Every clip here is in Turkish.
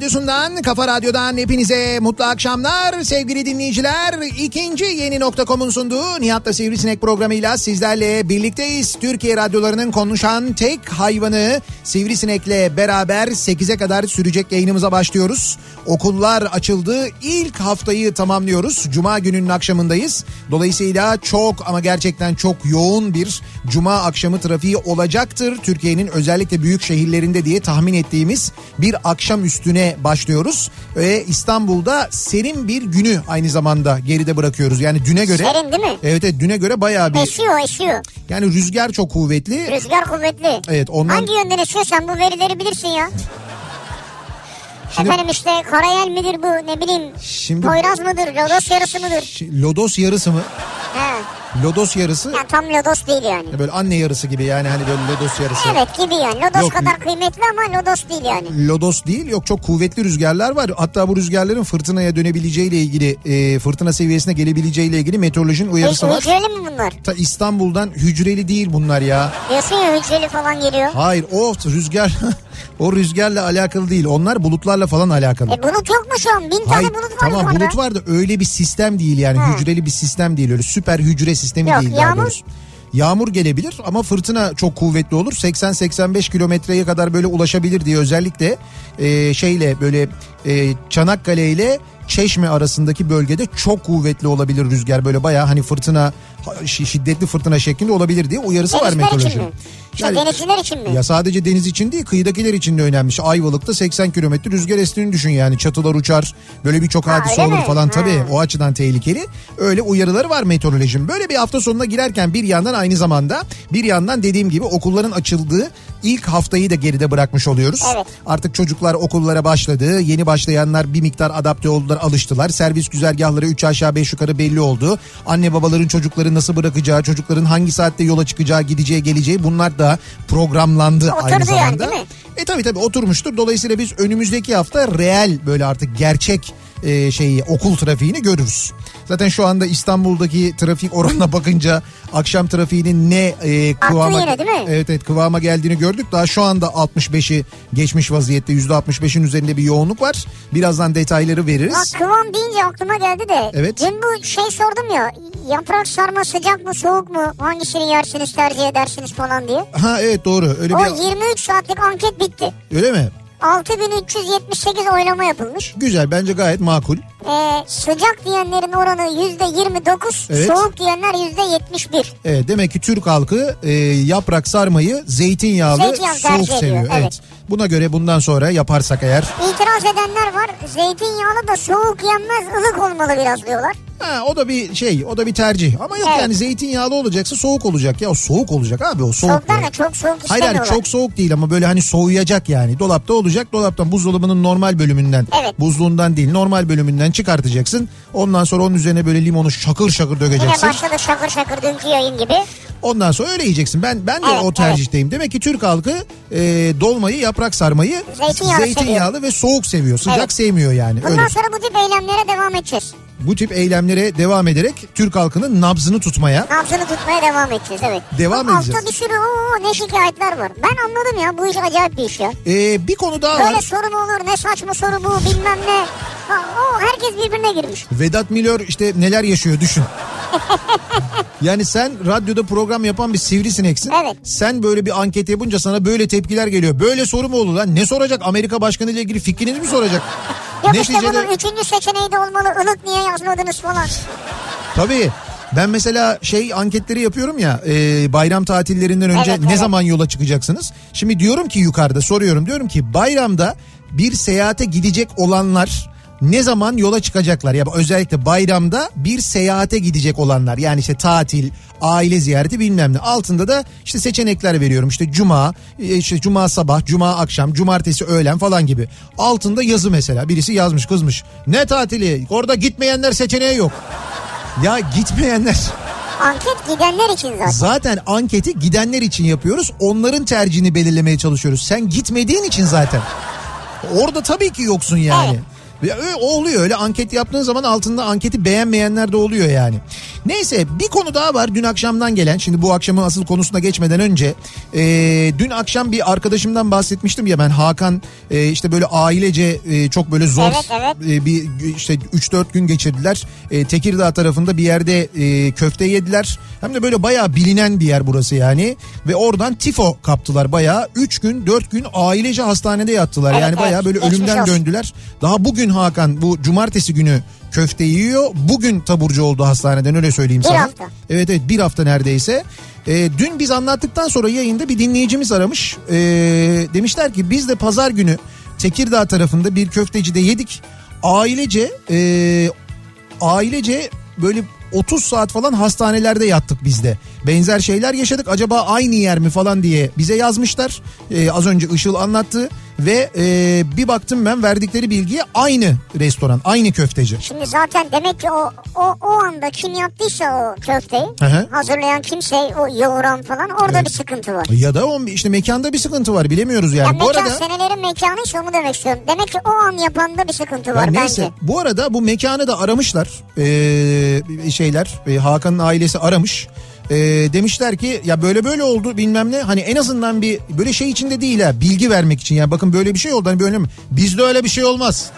radyosundan, kafa radyodan hepinize mutlu akşamlar sevgili dinleyiciler. İkinci yeni nokta.com'un sunduğu Nihat'la Sivrisinek programıyla sizlerle birlikteyiz. Türkiye radyolarının konuşan tek hayvanı Sivrisinek'le beraber 8'e kadar sürecek yayınımıza başlıyoruz. Okullar açıldı. İlk haftayı tamamlıyoruz. Cuma gününün akşamındayız. Dolayısıyla çok ama gerçekten çok yoğun bir cuma akşamı trafiği olacaktır. Türkiye'nin özellikle büyük şehirlerinde diye tahmin ettiğimiz bir akşam üstüne başlıyoruz. Ve İstanbul'da serin bir günü aynı zamanda geride bırakıyoruz. Yani düne göre... Serin değil mi? Evet evet düne göre bayağı bir... Esiyor esiyor. Yani rüzgar çok kuvvetli. Rüzgar kuvvetli. Evet, ondan- Hangi yönden esiyor sen bu verileri bilirsin ya. Şimdi- Efendim işte Karayel midir bu ne bileyim. Şimdi- Poyraz mıdır Lodos yarısı mıdır? Lodos yarısı mı? He. Lodos yarısı Ya tam Lodos değil yani. böyle anne yarısı gibi yani hani böyle Lodos yarısı. Evet gibi yani. Lodos Yok. kadar kıymetli ama Lodos değil yani. Lodos değil yok çok kuvvetli rüzgarlar var. Hatta bu rüzgarların fırtınaya dönebileceğiyle ilgili e, fırtına seviyesine gelebileceğiyle ilgili meteorolojinin uyarısı Hü- var. hücreli mi bunlar? Ta İstanbul'dan hücreli değil bunlar ya. Diyorsun ya hücreli falan geliyor. Hayır o rüzgar o rüzgarla alakalı değil. Onlar bulutlarla falan alakalı. E bulut yok mu şu an? Bin tane Hayır, bulut var tamam yukarıda. bulut var da öyle bir sistem değil yani Ha. hücreli bir sistem değil öyle süper hücre sistemi Yok, değil daha yağmur? doğrusu. Yağmur gelebilir ama fırtına çok kuvvetli olur. 80-85 kilometreye kadar böyle ulaşabilir diye özellikle e, şeyle böyle e, Çanakkale ile Çeşme arasındaki bölgede çok kuvvetli olabilir rüzgar. Böyle bayağı hani fırtına şi- şiddetli fırtına şeklinde olabilir diye uyarısı var Denizler için mi? Yani- denizciler için mi? ya sadece deniz için değil kıyıdakiler için de önemli. Ayvalık'ta 80 kilometre rüzgar estiğini düşün yani çatılar uçar böyle birçok Ha, hadise öyle olur mi? falan Ha. tabii o açıdan tehlikeli. Öyle uyarıları var meteorolojinin. Böyle bir hafta sonuna girerken bir yandan aynı zamanda bir yandan dediğim gibi okulların açıldığı ilk haftayı da geride bırakmış oluyoruz. Evet. Artık çocuklar okullara başladı. Yeni başlayanlar bir miktar adapte oldular, alıştılar. Servis güzergahları 3 aşağı 5 yukarı belli oldu. Anne babaların çocukları nasıl bırakacağı, çocukların hangi saatte yola çıkacağı, gideceği, geleceği bunlar da programlandı Oturdu aynı yani, zamanda. mi? E tabii tabii oturmuştur. Dolayısıyla biz önümüzdeki hafta reel böyle artık gerçek e, şeyi okul trafiğini görürüz. Zaten şu anda İstanbul'daki trafik oranına bakınca akşam trafiğinin ne e, kıvama yine, değil mi? Evet evet kıvama geldiğini gördük. Daha şu anda 65'i geçmiş vaziyette %65'in üzerinde bir yoğunluk var. Birazdan detayları Bak veririz. kıvam deyince aklıma geldi de. Evet. Dün bu şey sordum ya. Yaprak sarma sıcak mı soğuk mu? Hangisini yersiniz tercih edersiniz falan diye. Ha evet doğru. Öyle O bir 23 saatlik anket bitti. öyle mi? 6378 oylama yapılmış. Güzel bence gayet makul. Ee, sıcak diyenlerin oranı %29, Evet. soğuk diyenler %71. Evet demek ki Türk halkı e, yaprak sarmayı zeytinyağlı Zeytinyağı soğuk ediyor, seviyor. evet. Buna göre bundan sonra yaparsak eğer İtiraz edenler var. Zeytinyağlı da soğuk yenmez, ılık olmalı biraz diyorlar. Ha, o da bir şey o da bir tercih ama yok Evet. yani zeytinyağlı olacaksa soğuk olacak ya soğuk olacak abi o soğuk. Soğuklar da çok soğuk Hayır hayır çok soğuk değil ama böyle hani soğuyacak yani. Dolapta olacak. Dolaptan buzdolabının normal bölümünden. Evet. Buzluğundan değil normal bölümünden çıkartacaksın. Ondan sonra onun üzerine böyle limonu şakır şakır Yine dökeceksin. başladı şakır şakır dünkü yayın gibi. Ondan sonra öyle yiyeceksin. Ben ben de Evet, o tercihteyim. Demek ki Türk halkı e, dolmayı, yaprak sarmayı Zeytinyağlı zeytinyağlı ve soğuk seviyor. Sıcak Evet. sevmiyor yani. Bundan Öyle. sonra bu tip eylemlere devam edeceğiz. Bu tip eylemlere devam ederek Türk halkının nabzını tutmaya Nabzını tutmaya devam edeceğiz evet. Devam Ama edeceğiz. Altta bir sürü oo, ne şikayetler var. Ben anladım ya bu iş acayip bir iş ya. e, bir konu daha Böyle var. soru mu olur ne saçma soru bu bilmem ne. O herkes birbirine girmiş. Vedat Milor işte neler yaşıyor düşün. yani sen radyoda program yapan bir sivrisineksin. Evet. Sen böyle bir anket yapınca sana böyle tepkiler geliyor. Böyle soru mu olur lan? Ne soracak? Amerika Başkanı ile ilgili fikrinizi mi soracak? Yok işte Neticede- bunun üçüncü seçeneği de olmalı. Ilık niye yazmadınız falan. Tabii. Ben mesela şey anketleri yapıyorum ya e, bayram tatillerinden önce Evet, ne evet. zaman yola çıkacaksınız? Şimdi diyorum ki yukarıda soruyorum diyorum ki bayramda bir seyahate gidecek olanlar ne zaman yola çıkacaklar? Ya özellikle bayramda bir seyahate gidecek olanlar yani işte tatil, aile ziyareti bilmem ne. Altında da işte seçenekler veriyorum. İşte cuma, e, işte cuma sabah, cuma akşam, cumartesi öğlen falan gibi. Altında yazı mesela birisi yazmış kızmış. Ne tatili? Orada gitmeyenler seçeneği yok. Ya gitmeyenler Anket gidenler için zaten. zaten anketi gidenler için yapıyoruz. Onların tercihini belirlemeye çalışıyoruz. Sen gitmediğin için zaten. Orada tabii ki yoksun yani. Ya öyle oluyor öyle anket yaptığın zaman altında anketi beğenmeyenler de oluyor yani. Neyse bir konu daha var dün akşamdan gelen. Şimdi bu akşamın asıl konusuna geçmeden önce e, dün akşam bir arkadaşımdan bahsetmiştim ya ben Hakan e, işte böyle ailece e, çok böyle zor Evet, evet. e, bir işte 3-4 gün geçirdiler. E, Tekirdağ tarafında bir yerde e, köfte yediler. Hem de böyle bayağı bilinen bir yer burası yani. Ve oradan tifo kaptılar bayağı. 3 gün 4 gün ailece hastanede yattılar. Evet, yani evet. bayağı böyle Geçmiş ölümden olsun. döndüler. Daha bugün Hakan bu cumartesi günü köfte yiyor. Bugün taburcu oldu hastaneden öyle söyleyeyim Bir sana. hafta. Evet evet bir hafta neredeyse. E, dün biz anlattıktan sonra yayında bir dinleyicimiz aramış. E, demişler ki biz de pazar günü Tekirdağ tarafında bir köftecide yedik. Ailece e, ailece böyle 30 saat falan hastanelerde yattık biz de. Benzer şeyler yaşadık. Acaba aynı yer mi falan diye bize yazmışlar. E, az önce Işıl anlattı ve e, bir baktım ben verdikleri bilgiye aynı restoran, aynı köfteci. Şimdi zaten demek ki o o, o anda kim yaptıysa o köfteyi hı. hazırlayan kimse o yoğuran falan orada bir sıkıntı var. Ya da o işte mekanda bir sıkıntı var bilemiyoruz yani. Ya Bu mekan arada senelerin mekanıysa onu demek istiyorum. Demek ki o an yapanda bir sıkıntı var neyse bence. bu arada bu mekanı da aramışlar ee, şeyler e, Hakan'ın ailesi aramış. Ee, demişler ki ya böyle böyle oldu bilmem ne. Hani en azından bir böyle şey içinde değil ha bilgi vermek için. Yani bakın böyle bir şey oldu hani böyle mi bizde öyle bir şey olmaz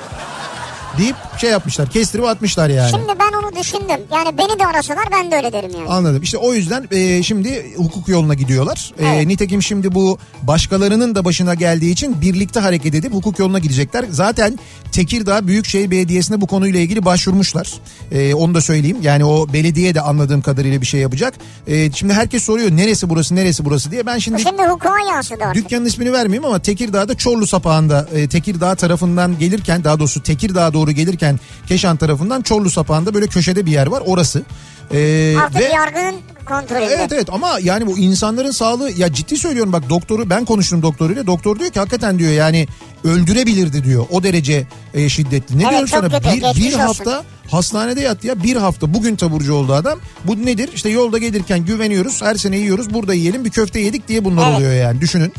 deyip şey yapmışlar kestirip atmışlar yani. Şimdi ben onu düşündüm. Yani beni de arasalar ben de öyle derim yani. Anladım. İşte o yüzden e, şimdi hukuk yoluna gidiyorlar. E, Evet. nitekim şimdi bu başkalarının da başına geldiği için birlikte hareket edip hukuk yoluna gidecekler. Zaten Tekirdağ Büyükşehir Belediyesi'ne bu konuyla ilgili başvurmuşlar. E, onu da söyleyeyim. Yani o belediye de anladığım kadarıyla bir şey yapacak. E, şimdi herkes soruyor neresi burası neresi burası diye. Ben şimdi Şimdi hukuka yansıdı artık. Dükkanın ismini vermeyeyim ama Tekirdağ'da Çorlu sapağında e, Tekirdağ tarafından gelirken daha doğrusu Tekirdağ'a doğru gelirken Keşan tarafından Çorlu sapağında böyle köşede bir yer var orası. E, Artık ve yargının kontrolünde. Evet evet ama yani bu insanların sağlığı ya ciddi söylüyorum bak doktoru ben konuştum doktoruyla doktor diyor ki hakikaten diyor yani öldürebilirdi diyor o derece e, şiddetli. Ne Evet, diyorum sana kötü, bir, bir olsun. Hastanede yattı ya bir hafta bugün taburcu oldu adam. Bu nedir işte yolda gelirken güveniyoruz her sene yiyoruz burada yiyelim bir köfte yedik diye bunlar Evet. oluyor yani düşünün.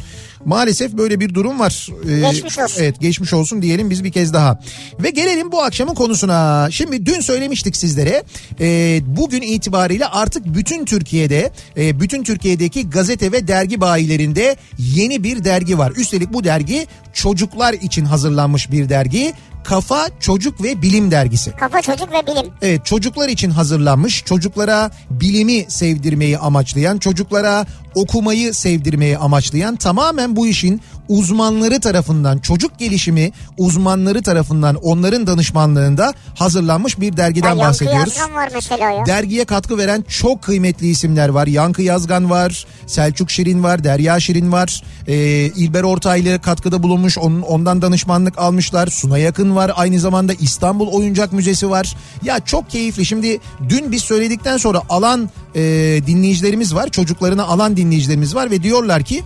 Maalesef böyle bir durum var. Ee, Geçmiş olsun. Evet geçmiş olsun diyelim biz bir kez daha. Ve gelelim bu akşamın konusuna. Şimdi dün söylemiştik sizlere. Ee, bugün itibariyle artık bütün Türkiye'de, e, bütün Türkiye'deki gazete ve dergi bayilerinde yeni bir dergi var. Üstelik bu dergi çocuklar için hazırlanmış bir dergi. Kafa Çocuk ve Bilim Dergisi. Kafa çocuk ve bilim. Evet çocuklar için hazırlanmış, çocuklara bilimi sevdirmeyi amaçlayan, çocuklara okumayı sevdirmeye amaçlayan tamamen bu işin uzmanları tarafından çocuk gelişimi uzmanları tarafından onların danışmanlığında hazırlanmış bir dergiden Ya bahsediyoruz. Yazgan var mesela ya. Dergiye katkı veren çok kıymetli isimler var. Yankı Yazgan var, Selçuk Şirin var, Derya Şirin var. Ee, İlber Ortaylı katkıda bulunmuş, onun, ondan danışmanlık almışlar. Suna Yakın var, aynı zamanda İstanbul Oyuncak Müzesi var. Ya çok keyifli. Şimdi dün biz söyledikten sonra alan e, dinleyicilerimiz var, çocuklarını alan dinleyicilerimiz var ve diyorlar ki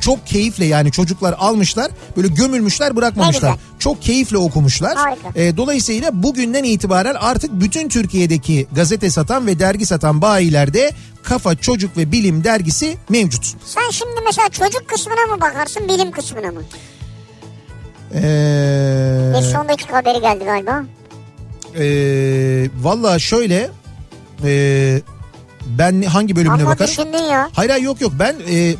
çok keyifle yani çocuklar almışlar böyle gömülmüşler bırakmamışlar. Çok keyifle okumuşlar. Harika. E, dolayısıyla bugünden itibaren artık bütün Türkiye'deki gazete satan ve dergi satan bayilerde Kafa Çocuk ve Bilim dergisi mevcut. Sen şimdi mesela çocuk kısmına mı bakarsın bilim kısmına mı? Ee, Bir son dakika haberi geldi galiba. e, Valla şöyle e, ben hangi bölümüne Ama bakarım? düşündün ya. Hayır hayır yok yok ben e,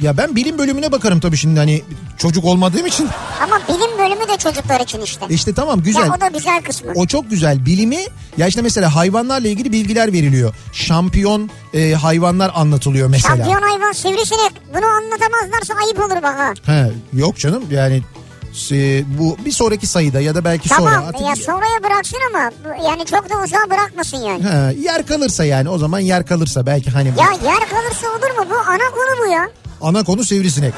ya ben bilim bölümüne bakarım tabii şimdi hani çocuk olmadığım için. Ama bilim bölümü de çocuklar için işte. İşte tamam güzel. Ya o da güzel kısmı. O çok güzel. Bilimi ya işte mesela hayvanlarla ilgili bilgiler veriliyor. Şampiyon e, hayvanlar anlatılıyor mesela. Şampiyon hayvan sivrisinek. Bunu anlatamazlarsa ayıp olur bak ha. He, yok canım yani e, bu bir sonraki sayıda ya da belki sonra. Tamam ya sonraya bıraksın ama yani çok da uzağa bırakmasın yani. He, yer kalırsa yani o zaman yer kalırsa belki hani Ya yer kalırsa olur mu? Bu ana konu bu ya. ana konu sivrisinek.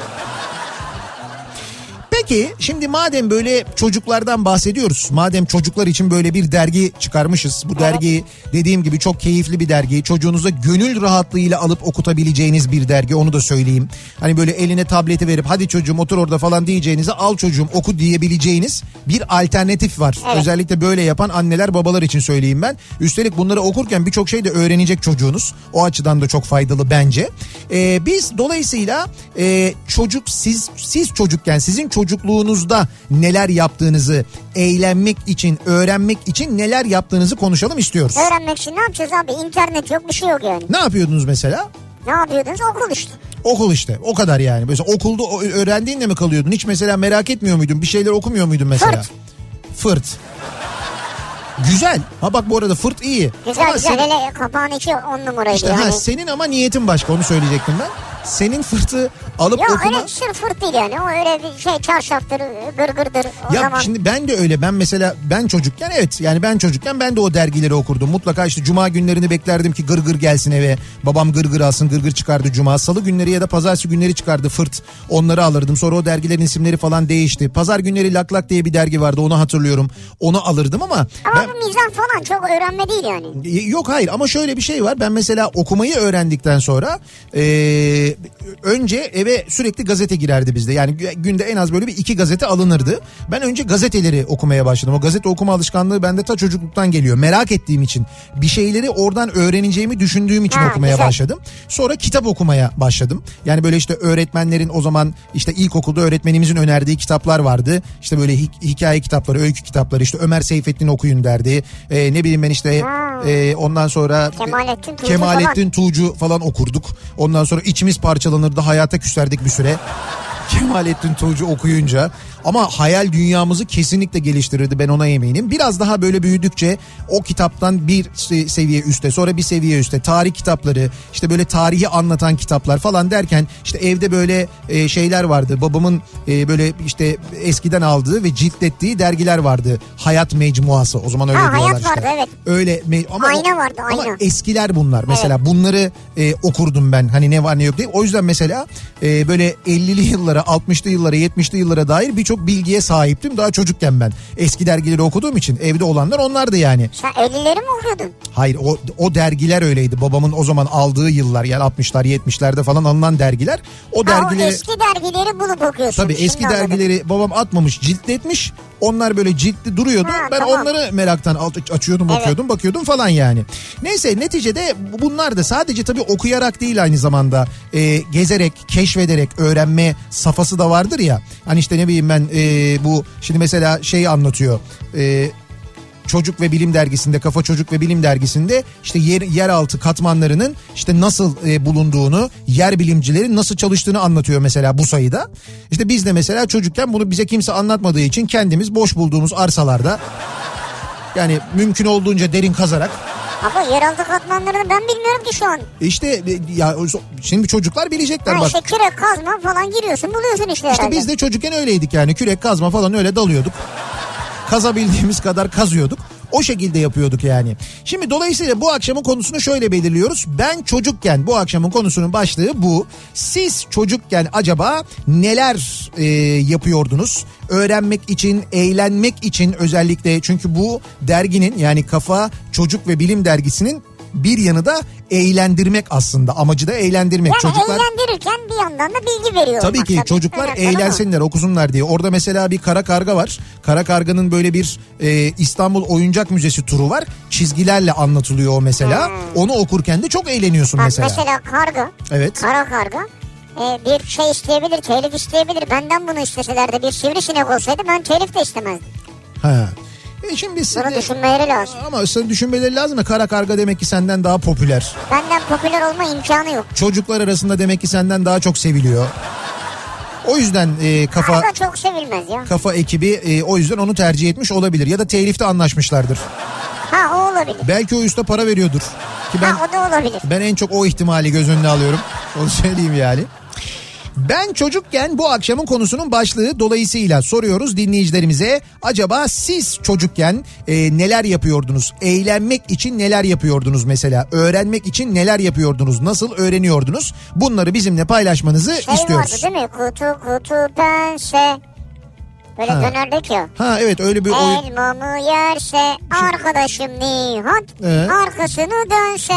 Peki şimdi madem böyle çocuklardan bahsediyoruz. Madem çocuklar için böyle bir dergi çıkarmışız. Bu dergi dediğim gibi çok keyifli bir dergi. Çocuğunuza gönül rahatlığıyla alıp okutabileceğiniz bir dergi onu da söyleyeyim. Hani böyle eline tableti verip hadi çocuğum otur orada falan diyeceğinize al çocuğum oku diyebileceğiniz bir alternatif var. Evet. Özellikle böyle yapan anneler babalar için söyleyeyim ben. Üstelik bunları okurken birçok şey de öğrenecek çocuğunuz. O açıdan da çok faydalı bence. Ee, biz dolayısıyla e, çocuk siz siz çocukken sizin çocukluğunuzda neler yaptığınızı eğlenmek için öğrenmek için neler yaptığınızı konuşalım istiyoruz. Öğrenmek için ne yapacağız abi? İnternet yok bir şey yok yani. Ne yapıyordunuz mesela? Ne yapıyordunuz? Okul işte. Okul işte o kadar yani. Mesela okulda öğrendiğinle mi kalıyordun? Hiç mesela merak etmiyor muydun? Bir şeyler okumuyor muydun mesela? Fırt. Fırt. Güzel. Ha bak bu arada fırt iyi. Güzel Ama güzel sen- hele kapağın içi on numaraydı İşte yani. ha, senin ama niyetin başka onu söyleyecektim ben. Senin fırtı alıp Ya okuma... öyle sırf fırt değil yani. O öyle bir şey çarşaftır, gırgırdır. O Ya zaman şimdi ben de öyle ben mesela ben çocukken evet yani ben çocukken ben de o dergileri okurdum. Mutlaka işte cuma günlerini beklerdim ki gırgır gır gelsin eve. Babam gırgır alsın gırgır çıkardı cuma. Salı günleri ya da pazartesi günleri çıkardı fırt. Onları alırdım. Sonra o dergilerin isimleri falan değişti. Pazar günleri lak lak diye bir dergi vardı onu hatırlıyorum. Onu alırdım ama Ama ben... bu mizah falan çok öğrenme değil yani. Yok hayır ama şöyle bir şey var. Ben mesela okumayı öğrendikten sonra önce eve sürekli gazete girerdi bizde. Yani gü- günde en az böyle bir iki gazete alınırdı. Ben önce gazeteleri okumaya başladım. O gazete okuma alışkanlığı bende ta çocukluktan geliyor. Merak ettiğim için bir şeyleri oradan öğreneceğimi düşündüğüm için Ha, okumaya güzel. başladım. Sonra kitap okumaya başladım. Yani böyle işte öğretmenlerin o zaman işte ilkokulda öğretmenimizin önerdiği kitaplar vardı. İşte böyle hi- hikaye kitapları, öykü kitapları işte Ömer Seyfettin okuyun derdi. Ee, ne bileyim ben işte Ha. ee, ondan sonra Kemalettin Tuğcu Kemalettin Tuğcu falan okurduk. Ondan sonra içimiz parçalanırdı hayata küserdik bir süre. Kemalettin Tuğcu okuyunca ama hayal dünyamızı kesinlikle geliştirirdi ben ona eminim. Biraz daha böyle büyüdükçe o kitaptan bir se- seviye üste sonra bir seviye üste tarih kitapları işte böyle tarihi anlatan kitaplar falan derken işte evde böyle e, şeyler vardı. Babamın e, böyle işte eskiden aldığı ve ciltlettiği dergiler vardı. Hayat mecmuası o zaman öyle Ha, Hayat diyorlar işte. vardı, evet. Öyle ama Ayna vardı, ama ayna. eskiler bunlar. Mesela bunları e, okurdum ben. Hani ne var ne yok diye. O yüzden mesela e, böyle 50'li yıllara, 60'lı yıllara, 70'li yıllara dair birçok bilgiye sahiptim. Daha çocukken ben. Eski dergileri okuduğum için evde olanlar onlardı yani. Sen 50'leri mi okuyordun? Hayır o, o dergiler öyleydi. Babamın o zaman aldığı yıllar yani 60'lar 70'lerde falan alınan dergiler. O Ha, o dergileri... eski dergileri bulup okuyorsun. Tabii eski anladım. dergileri babam atmamış ciltletmiş. Onlar böyle ciltli duruyordu. Ha, ben tamam. onları meraktan açıyordum Evet. okuyordum bakıyordum falan yani. Neyse neticede bu- bunlar da sadece tabii okuyarak değil aynı zamanda e, gezerek, keşfederek öğrenme safhası da vardır ya. Hani işte ne bileyim ben e, bu şimdi mesela şeyi anlatıyor. E, Çocuk ve Bilim dergisinde Kafa Çocuk ve Bilim dergisinde işte yer yeraltı katmanlarının işte nasıl e, bulunduğunu, yer bilimcilerin nasıl çalıştığını anlatıyor mesela bu sayıda. İşte biz de mesela çocukken bunu bize kimse anlatmadığı için kendimiz boş bulduğumuz arsalarda yani mümkün olduğunca derin kazarak Ama yeraltı katmanlarını ben bilmiyorum ki şu an. İşte e, ya şimdi çocuklar bilecekler Ha bak. işte kürek kazma falan giriyorsun buluyorsun işte İşte herhalde. biz de çocukken öyleydik yani kürek kazma falan öyle dalıyorduk. Kazabildiğimiz kadar kazıyorduk. O şekilde yapıyorduk yani. Şimdi dolayısıyla bu akşamın konusunu şöyle belirliyoruz. Ben çocukken bu akşamın konusunun başlığı bu. Siz çocukken acaba neler e, yapıyordunuz? Öğrenmek için, eğlenmek için özellikle çünkü bu derginin yani Kafa Çocuk ve Bilim dergisinin bir yanı da eğlendirmek aslında. Amacı da eğlendirmek. yani Çocuklar eğlendirirken bir yandan da bilgi veriyor. Tabii ki çocuklar Evet, eğlensinler okusunlar diye. Orada mesela bir kara karga var. Kara karganın böyle bir e, İstanbul Oyuncak Müzesi turu var. Çizgilerle anlatılıyor o mesela. Onu okurken de çok eğleniyorsun Bak mesela. mesela karga, Evet. kara karga e, bir şey isteyebilir, telif isteyebilir. Benden bunu isteseler de bir sivrisinek olsaydı ben telif de istemezdim. Ha. E şimdi siz Bunu düşünmeleri lazım. ama sen düşünmeleri lazım da kara karga demek ki senden daha popüler. Benden popüler olma imkanı yok. Çocuklar arasında demek ki senden daha çok seviliyor. O yüzden e, kafa Karga çok sevilmez ya. kafa ekibi e, o yüzden onu tercih etmiş olabilir ya da telifte anlaşmışlardır. Ha o olabilir. Belki o usta para veriyordur. Ki ben Ha o da olabilir. Ben en çok o ihtimali göz önüne alıyorum. Onu söyleyeyim yani. Ben çocukken bu akşamın konusunun başlığı dolayısıyla soruyoruz dinleyicilerimize. Acaba siz çocukken e, neler yapıyordunuz? Eğlenmek için neler yapıyordunuz mesela? Öğrenmek için neler yapıyordunuz? Nasıl öğreniyordunuz? Bunları bizimle paylaşmanızı Şey istiyoruz. vardı değil mi? Kutu kutu pense. Böyle Ha. dönerdik ya. Ha evet öyle bir oyun. Elmamı yerse arkadaşım Nihat Ee? arkasını dönse.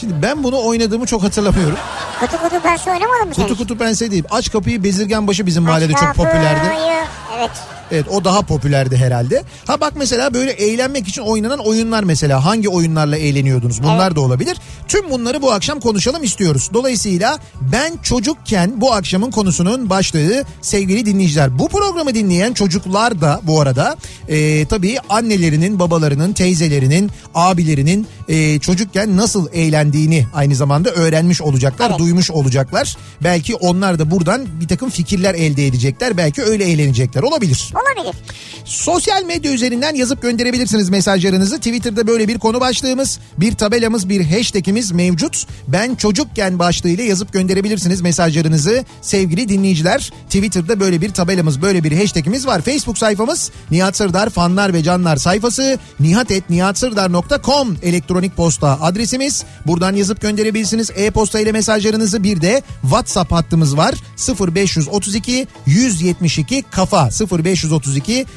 Şimdi ben bunu oynadığımı çok hatırlamıyorum. Kutu kutu pense oynamadın mı sen? Kutu kutu pense değil. Aç kapıyı bezirgen başı bizim mahallede Aç çok popülerdi. kapıyı. Evet. Evet o daha popülerdi herhalde. Ha bak mesela böyle eğlenmek için oynanan oyunlar mesela hangi oyunlarla eğleniyordunuz bunlar da olabilir. Tüm bunları bu akşam konuşalım istiyoruz. Dolayısıyla ben çocukken bu akşamın konusunun başlığı sevgili dinleyiciler. Bu programı dinleyen çocuklar da bu arada e, tabii annelerinin, babalarının, teyzelerinin, abilerinin e, çocukken nasıl eğlendiğini aynı zamanda öğrenmiş olacaklar, Evet. duymuş olacaklar. Belki onlar da buradan bir takım fikirler elde edecekler. Belki öyle eğlenecekler olabilir. Olabilir. Sosyal medya üzerinden yazıp gönderebilirsiniz mesajlarınızı. Twitter'da böyle bir konu başlığımız, bir tabelamız, bir hashtagimiz mevcut. Ben çocukken başlığıyla yazıp gönderebilirsiniz mesajlarınızı sevgili dinleyiciler. Twitter'da böyle bir tabelamız, böyle bir hashtagimiz var. Facebook sayfamız Nihat Sırdar fanlar ve canlar sayfası nihatetnihatsırdar.com elektronik posta adresimiz. Buradan yazıp gönderebilirsiniz. E-posta ile mesajlarınızı bir de WhatsApp hattımız var. 0532 172 kafa 0532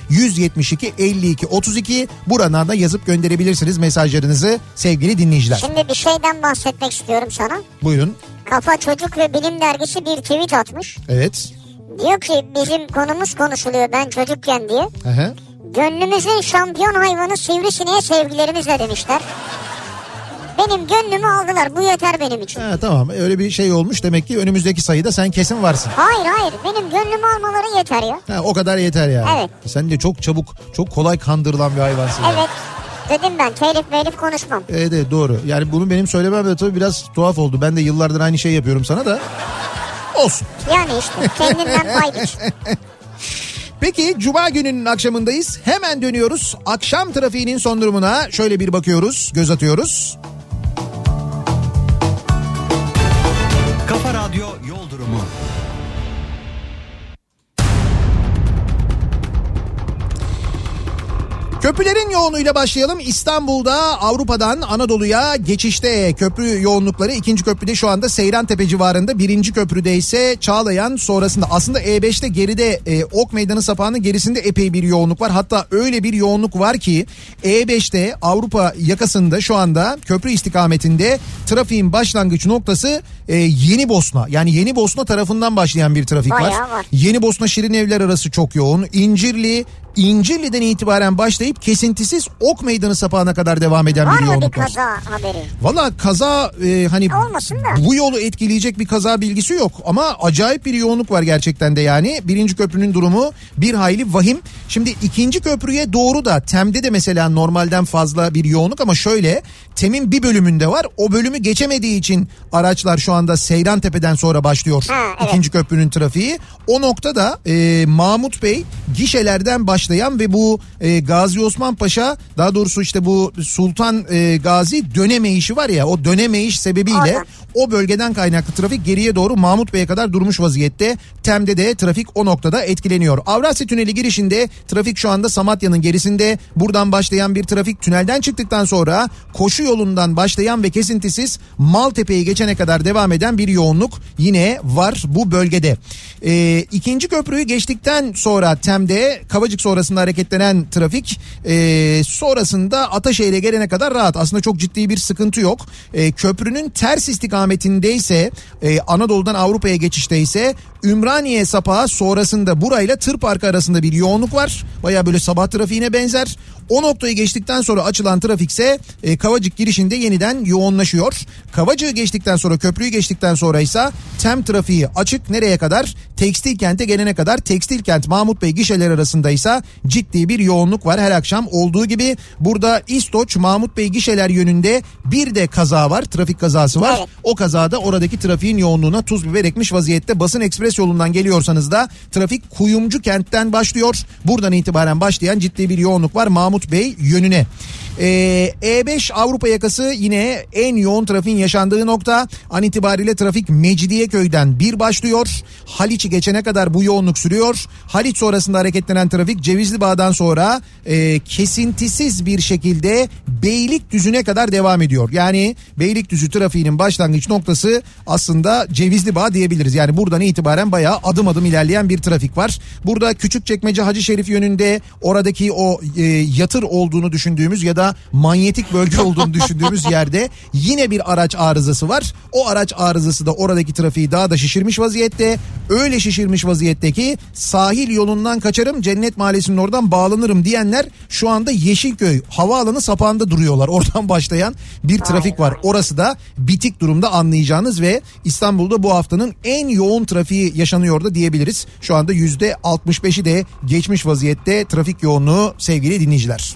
172 52 32 buradan da yazıp gönderebilirsiniz mesajlarınızı sevgili dinleyiciler. Şimdi bir şeyden bahsetmek istiyorum sana. Buyurun. Kafa Çocuk ve Bilim Dergisi bir tweet atmış. Evet. Diyor ki bizim konumuz konuşuluyor ben çocukken diye. Aha. Gönlümüzün şampiyon hayvanı sivrisineğe sevgilerimizle demişler. Benim gönlümü aldılar bu yeter benim için. Ha, tamam öyle bir şey olmuş demek ki önümüzdeki sayıda sen kesin varsın. Hayır hayır benim gönlümü almaları yeter ya. Ha, o kadar yeter yani. Evet. Sen de çok çabuk çok kolay kandırılan bir hayvansın. yani. Evet dedim ben telif melif konuşmam. Evet, evet doğru. Yani bunu benim söylemem de tabii biraz tuhaf oldu. Ben de yıllardır aynı şey yapıyorum sana da. Olsun. Yani işte kendinden pay. Peki Cuma gününün akşamındayız. Hemen dönüyoruz. Akşam trafiğinin son durumuna şöyle bir bakıyoruz, göz atıyoruz. Köprülerin yoğunluğuyla başlayalım. İstanbul'da Avrupa'dan Anadolu'ya geçişte köprü yoğunlukları ikinci köprüde şu anda Seyrantepe civarında. Birinci köprüde ise Çağlayan sonrasında. Aslında E5'te geride e, Ok Meydanı sapağının gerisinde epey bir yoğunluk var. Hatta öyle bir yoğunluk var ki E5'te Avrupa yakasında şu anda köprü istikametinde trafiğin başlangıç noktası e, Yeni Bosna. Yani Yeni Bosna tarafından başlayan bir trafik var. Var. Yeni Bosna Şirin Evler arası çok yoğun. İncirli, İncirli'den itibaren başlayıp kesintisiz Ok Meydanı sapağına kadar devam eden Var bir mı bir yoğunluk var. kaza haberi? Valla kaza e, hani Olmasın da. bu yolu etkileyecek bir kaza bilgisi yok ama acayip bir yoğunluk var gerçekten de yani. Birinci köprünün durumu bir hayli vahim. Şimdi ikinci köprüye doğru da Tem'de de mesela normalden fazla bir yoğunluk ama şöyle Tem'in bir bölümünde var. O bölümü geçemediği için araçlar şu anda Seyran Tepe'den sonra başlıyor. Ha, evet. İkinci köprünün trafiği. O noktada e, Mahmut Bey gişelerden başlayan ve bu e, Gazi Osman Paşa daha doğrusu işte bu Sultan e, Gazi dönemeyişi var ya o dönemeyiş sebebiyle Oradan. o bölgeden kaynaklı trafik geriye doğru Mahmut Bey'e kadar durmuş vaziyette. Tem'de de trafik o noktada etkileniyor. Avrasya Tüneli girişinde trafik şu anda Samatya'nın gerisinde. Buradan başlayan bir trafik tünelden çıktıktan sonra koşu yolundan başlayan ve kesintisiz Maltepe'yi geçene kadar devam eden bir yoğunluk yine var bu bölgede. Ee, ikinci köprüyü geçtikten sonra Tem'de Kavacık sonrasında hareketlenen trafik ee, sonrasında Ataşehir'e gelene kadar rahat. Aslında çok ciddi bir sıkıntı yok. Ee, köprünün ters istikametindeyse e, Anadolu'dan Avrupa'ya geçişte ise Ümraniye sapağı sonrasında burayla tır parkı arasında bir yoğunluk var. Baya böyle sabah trafiğine benzer. O noktayı geçtikten sonra açılan trafikse e, Kavacık girişinde yeniden yoğunlaşıyor. Kavacığı geçtikten sonra köprüyü geçtikten sonra ise tem trafiği açık nereye kadar? Tekstil kente gelene kadar tekstil kent Mahmut Bey gişeler arasında ise ciddi bir yoğunluk var her akşam olduğu gibi. Burada İstoç Mahmut Bey gişeler yönünde bir de kaza var trafik kazası var. Evet. O kazada oradaki trafiğin yoğunluğuna tuz biber ekmiş vaziyette. Basın ekspres yolundan geliyorsanız da trafik Kuyumcu kentten başlıyor. Buradan itibaren başlayan ciddi bir yoğunluk var Mahmut Bey yönüne. Ee, E5 Avrupa yakası yine en yoğun trafiğin yaşandığı nokta. An itibariyle trafik Mecidiyeköy'den bir başlıyor. Haliç'i geçene kadar bu yoğunluk sürüyor. Haliç sonrasında hareketlenen trafik Cevizli Bağ'dan sonra e, kesintisiz bir şekilde Beylikdüzü'ne kadar devam ediyor. Yani Beylikdüzü trafiğinin başlangıç noktası aslında Cevizli Bağ diyebiliriz. Yani buradan itibaren bayağı adım adım ilerleyen bir trafik var. Burada Küçükçekmece Hacı Şerif yönünde oradaki o e, yatır olduğunu düşündüğümüz ya da manyetik bölge olduğunu düşündüğümüz yerde yine bir araç arızası var. O araç arızası da oradaki trafiği daha da şişirmiş vaziyette. Öyle şişirmiş vaziyetteki sahil yolundan kaçarım Cennet Mahallesi'nin oradan bağlanırım diyenler şu anda Yeşilköy havaalanı sapağında duruyorlar. Oradan başlayan bir trafik var. Orası da bitik durumda anlayacağınız ve İstanbul'da bu haftanın en yoğun trafiği yaşanıyor da diyebiliriz. Şu anda yüzde 65'i de geçmiş vaziyette trafik yoğunluğu sevgili dinleyiciler.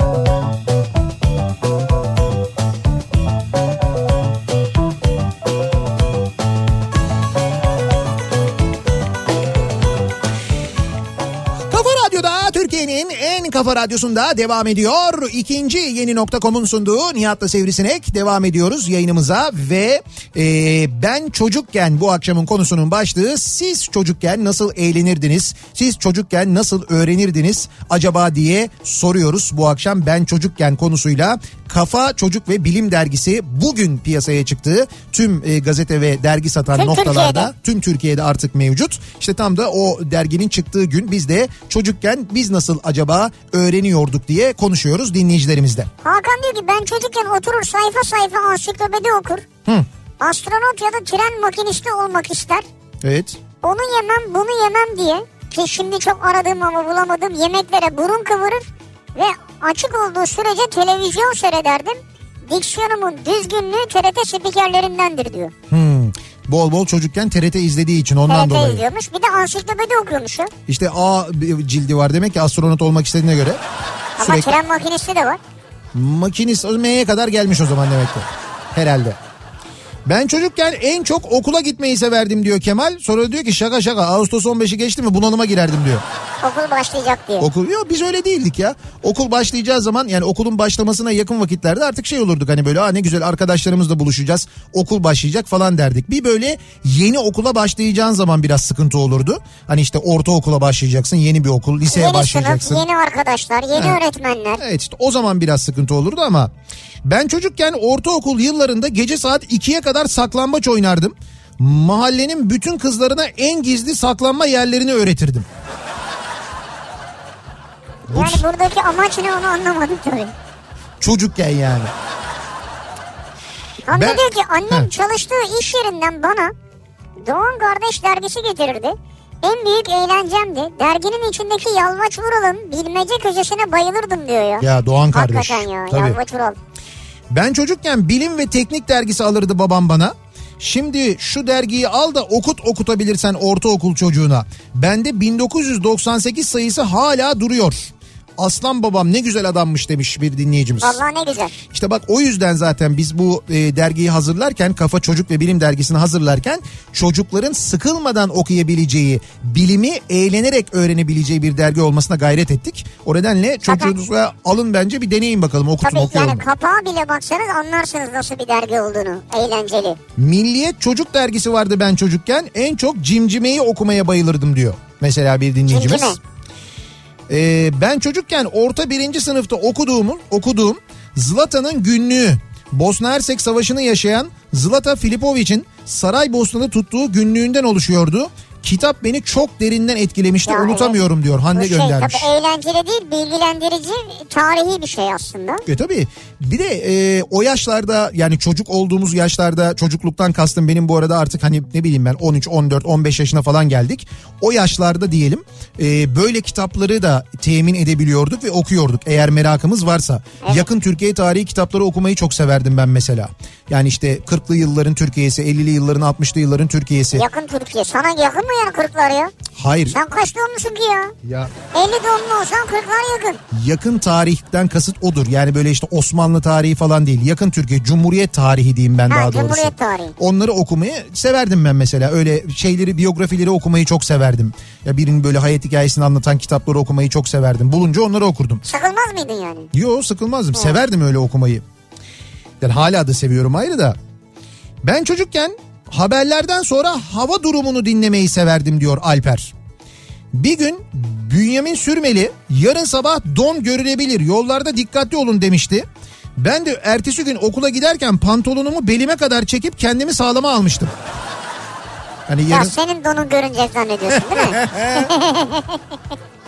Kafa radyosunda devam ediyor. İkinci yeni nokta.com'un sunduğu Nihat'la Sivrisinek devam ediyoruz yayınımıza ve e, ben çocukken bu akşamın konusunun başlığı siz çocukken nasıl eğlenirdiniz? Siz çocukken nasıl öğrenirdiniz acaba diye soruyoruz bu akşam ben çocukken konusuyla. Kafa Çocuk ve Bilim Dergisi bugün piyasaya çıktı. Tüm e, gazete ve dergi satan Tüm noktalarda Türkiye'de. tüm Türkiye'de artık mevcut. İşte tam da o derginin çıktığı gün biz de çocukken biz nasıl acaba öğreniyorduk diye konuşuyoruz dinleyicilerimizle. Hakan diyor ki ben çocukken oturur sayfa sayfa ansiklopedi okur. Hı. Astronot ya da tren makinisti olmak ister. Evet. Onu yemem bunu yemem diye ki şimdi çok aradığım ama bulamadığım yemeklere burun kıvırır ve açık olduğu sürece televizyon seyrederdim. Diksiyonumun düzgünlüğü TRT spikerlerindendir diyor. Hmm. Bol bol çocukken TRT izlediği için ondan TRT dolayı. izliyormuş bir de ansiklopedi okuyormuş. o. İşte A cildi var demek ki astronot olmak istediğine göre. Ama Sürekli tren makinisti de var. makinist M'ye kadar gelmiş o zaman demek ki. Herhalde. Ben çocukken en çok okula gitmeyi severdim diyor Kemal. Sonra diyor ki şaka şaka Ağustos 15'i geçti mi bunalıma girerdim diyor. Okul başlayacak diye. Okul yok biz öyle değildik ya. Okul başlayacağı zaman yani okulun başlamasına yakın vakitlerde artık şey olurduk hani böyle ne güzel arkadaşlarımızla buluşacağız. Okul başlayacak falan derdik. Bir böyle yeni okula başlayacağın zaman biraz sıkıntı olurdu. Hani işte ortaokula başlayacaksın yeni bir okul liseye yeni başlayacaksın. sınıf, yeni arkadaşlar, yeni Ha. öğretmenler. Evet işte o zaman biraz sıkıntı olurdu ama ben çocukken ortaokul yıllarında gece saat 2'ye kadar saklambaç oynardım. Mahallenin bütün kızlarına en gizli saklanma yerlerini öğretirdim. Yani buradaki amaç ne onu anlamadım tabii. Çocukken yani. Hamdi Ben- diyor ki annem Heh. çalıştığı iş yerinden bana Doğan Kardeş dergisi getirirdi. En büyük eğlencemdi. Derginin içindeki Yalvaç Vural'ın bilmece köşesine bayılırdım diyor ya. Ya Doğan kardeş. Hakikaten ya Tabii. Yalvaç Vural. Ben çocukken bilim ve teknik dergisi alırdı babam bana. Şimdi şu dergiyi al da okut okutabilirsen ortaokul çocuğuna. Bende 1998 sayısı hala duruyor. Aslan babam ne güzel adammış demiş bir dinleyicimiz. Vallahi ne güzel. İşte bak o yüzden zaten biz bu e, dergiyi hazırlarken Kafa Çocuk ve Bilim dergisini hazırlarken çocukların sıkılmadan okuyabileceği, bilimi eğlenerek öğrenebileceği bir dergi olmasına gayret ettik. O nedenle çocuğunuza alın bence bir deneyin bakalım okutun Tabii okuyalım. yani kapağa bile baksanız anlarsınız nasıl bir dergi olduğunu. Eğlenceli. Milliyet Çocuk dergisi vardı ben çocukken en çok Cimcime'yi okumaya bayılırdım diyor. Mesela bir dinleyicimiz. Cimcime. Ee, ben çocukken orta birinci sınıfta okuduğum, okuduğum Zlatan'ın günlüğü Bosna Hersek Savaşı'nı yaşayan Zlata Filipovic'in Saraybosna'da tuttuğu günlüğünden oluşuyordu. Kitap beni çok derinden etkilemişti Ya unutamıyorum diyor Bu Hande şey göndermiş. tabii eğlenceli değil bilgilendirici tarihi bir şey aslında. E tabii bir de e, o yaşlarda yani çocuk olduğumuz yaşlarda çocukluktan kastım benim bu arada artık hani ne bileyim ben 13, 14, 15 yaşına falan geldik. O yaşlarda diyelim e, böyle kitapları da temin edebiliyorduk ve okuyorduk eğer merakımız varsa. Yakın Türkiye tarihi kitapları okumayı çok severdim ben mesela. Yani işte 40'lı yılların Türkiye'si, 50'li yılların 60'lı yılların Türkiye'si. Yakın Türkiye. Sana yakın mı yani kırklar ya? Hayır. Sen kaç doğumlusun ki ya? Ya 50 doğumlu olsan kırklar yakın. yakın tarihten kasıt odur. Yani böyle işte Osmanlı tarihi falan değil. Yakın Türkiye, Cumhuriyet tarihi diyeyim ben Ha, daha doğrusu. Cumhuriyet tarihi. Onları okumayı severdim ben mesela. Öyle şeyleri, biyografileri okumayı çok severdim. Ya birinin böyle hayat hikayesini anlatan kitapları okumayı çok severdim. Bulunca onları okurdum. Sıkılmaz mıydın yani? Yo sıkılmazdım. Severdim öyle okumayı. Yani hala da seviyorum ayrı da. Ben çocukken haberlerden sonra hava durumunu dinlemeyi severdim diyor Alper. Bir gün Bünyamin Sürmeli yarın sabah don görülebilir yollarda dikkatli olun demişti. Ben de ertesi gün okula giderken pantolonumu belime kadar çekip kendimi sağlama almıştım. Hani Ya yarın senin donun görünecek zannediyorsun değil mi?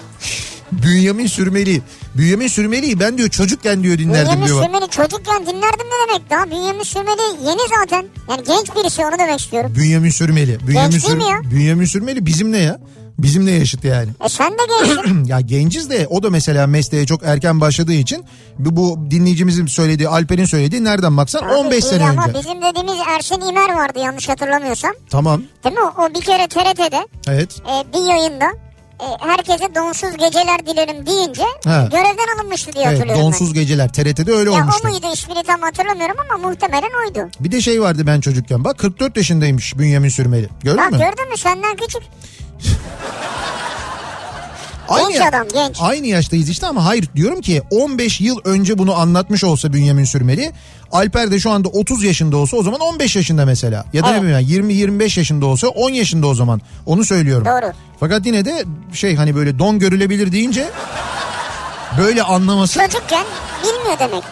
Bünyamin Sürmeli. Bünyamin Sürmeli'yi ben diyor çocukken diyor dinlerdim Bünyamin diyor. Sürmeli çocukken dinlerdim ne demek daha? Bünyamin Sürmeli yeni zaten. Yani genç birisi onu demek istiyorum. Bünyamin Sürmeli. Bünyamin, Genç değil mi ya? Bünyamin Sürmeli bizimle ya. Bizimle yaşıt yani. E sen de gençsin. ya genciz de o da mesela mesleğe çok erken başladığı için bu, bu dinleyicimizin söylediği Alper'in söylediği nereden baksan Abi 15 değil sene ama önce. bizim dediğimiz Ersin İmer vardı yanlış hatırlamıyorsam. Tamam Değil mi? O, o bir kere TRT'de evet. e, bir yayında e, herkese donsuz geceler dilerim deyince Ha. görevden alınmıştı diye Evet hatırlıyorum donsuz geceler TRT'de öyle ben. Ya olmuştu. o muydu ismini tam hatırlamıyorum ama muhtemelen oydu. Bir de şey vardı ben çocukken bak 44 yaşındaymış Bünyamin Sürmeli. Gördün Bak mü? gördün mü senden küçük. Aynı, Genç adam, genç. Aynı yaştayız işte ama hayır diyorum ki 15 yıl önce bunu anlatmış olsa Bünyamin Sürmeli Alper de şu anda 30 yaşında olsa o zaman 15 yaşında mesela. Ya da Evet. ne bileyim 20-25 yaşında olsa 10 yaşında o zaman onu söylüyorum. Doğru. Fakat yine de şey hani böyle don görülebilir deyince böyle anlaması Çocukken bilmiyor demek.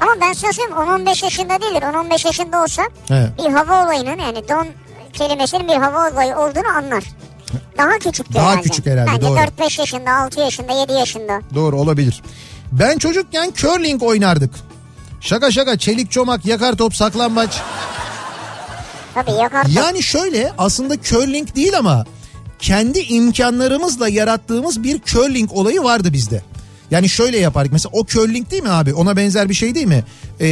Ama ben sana söyleyeyim 10-15 yaşında değildir. 10-15 yaşında olsa He. bir hava olayının yani don kelimesinin bir hava olayı olduğunu anlar. Daha küçüktür Daha herhalde. küçük herhalde, Bence doğru. 4-5 yaşında, 6 yaşında, 7 yaşında. doğru olabilir. Ben çocukken curling oynardık. Şaka şaka çelik çomak yakar top saklambaç. Tabii yakar. Yani şöyle aslında curling değil ama kendi imkanlarımızla yarattığımız bir curling olayı vardı bizde. Yani şöyle yapardık mesela o curling değil mi abi ona benzer bir şey değil mi? Ee,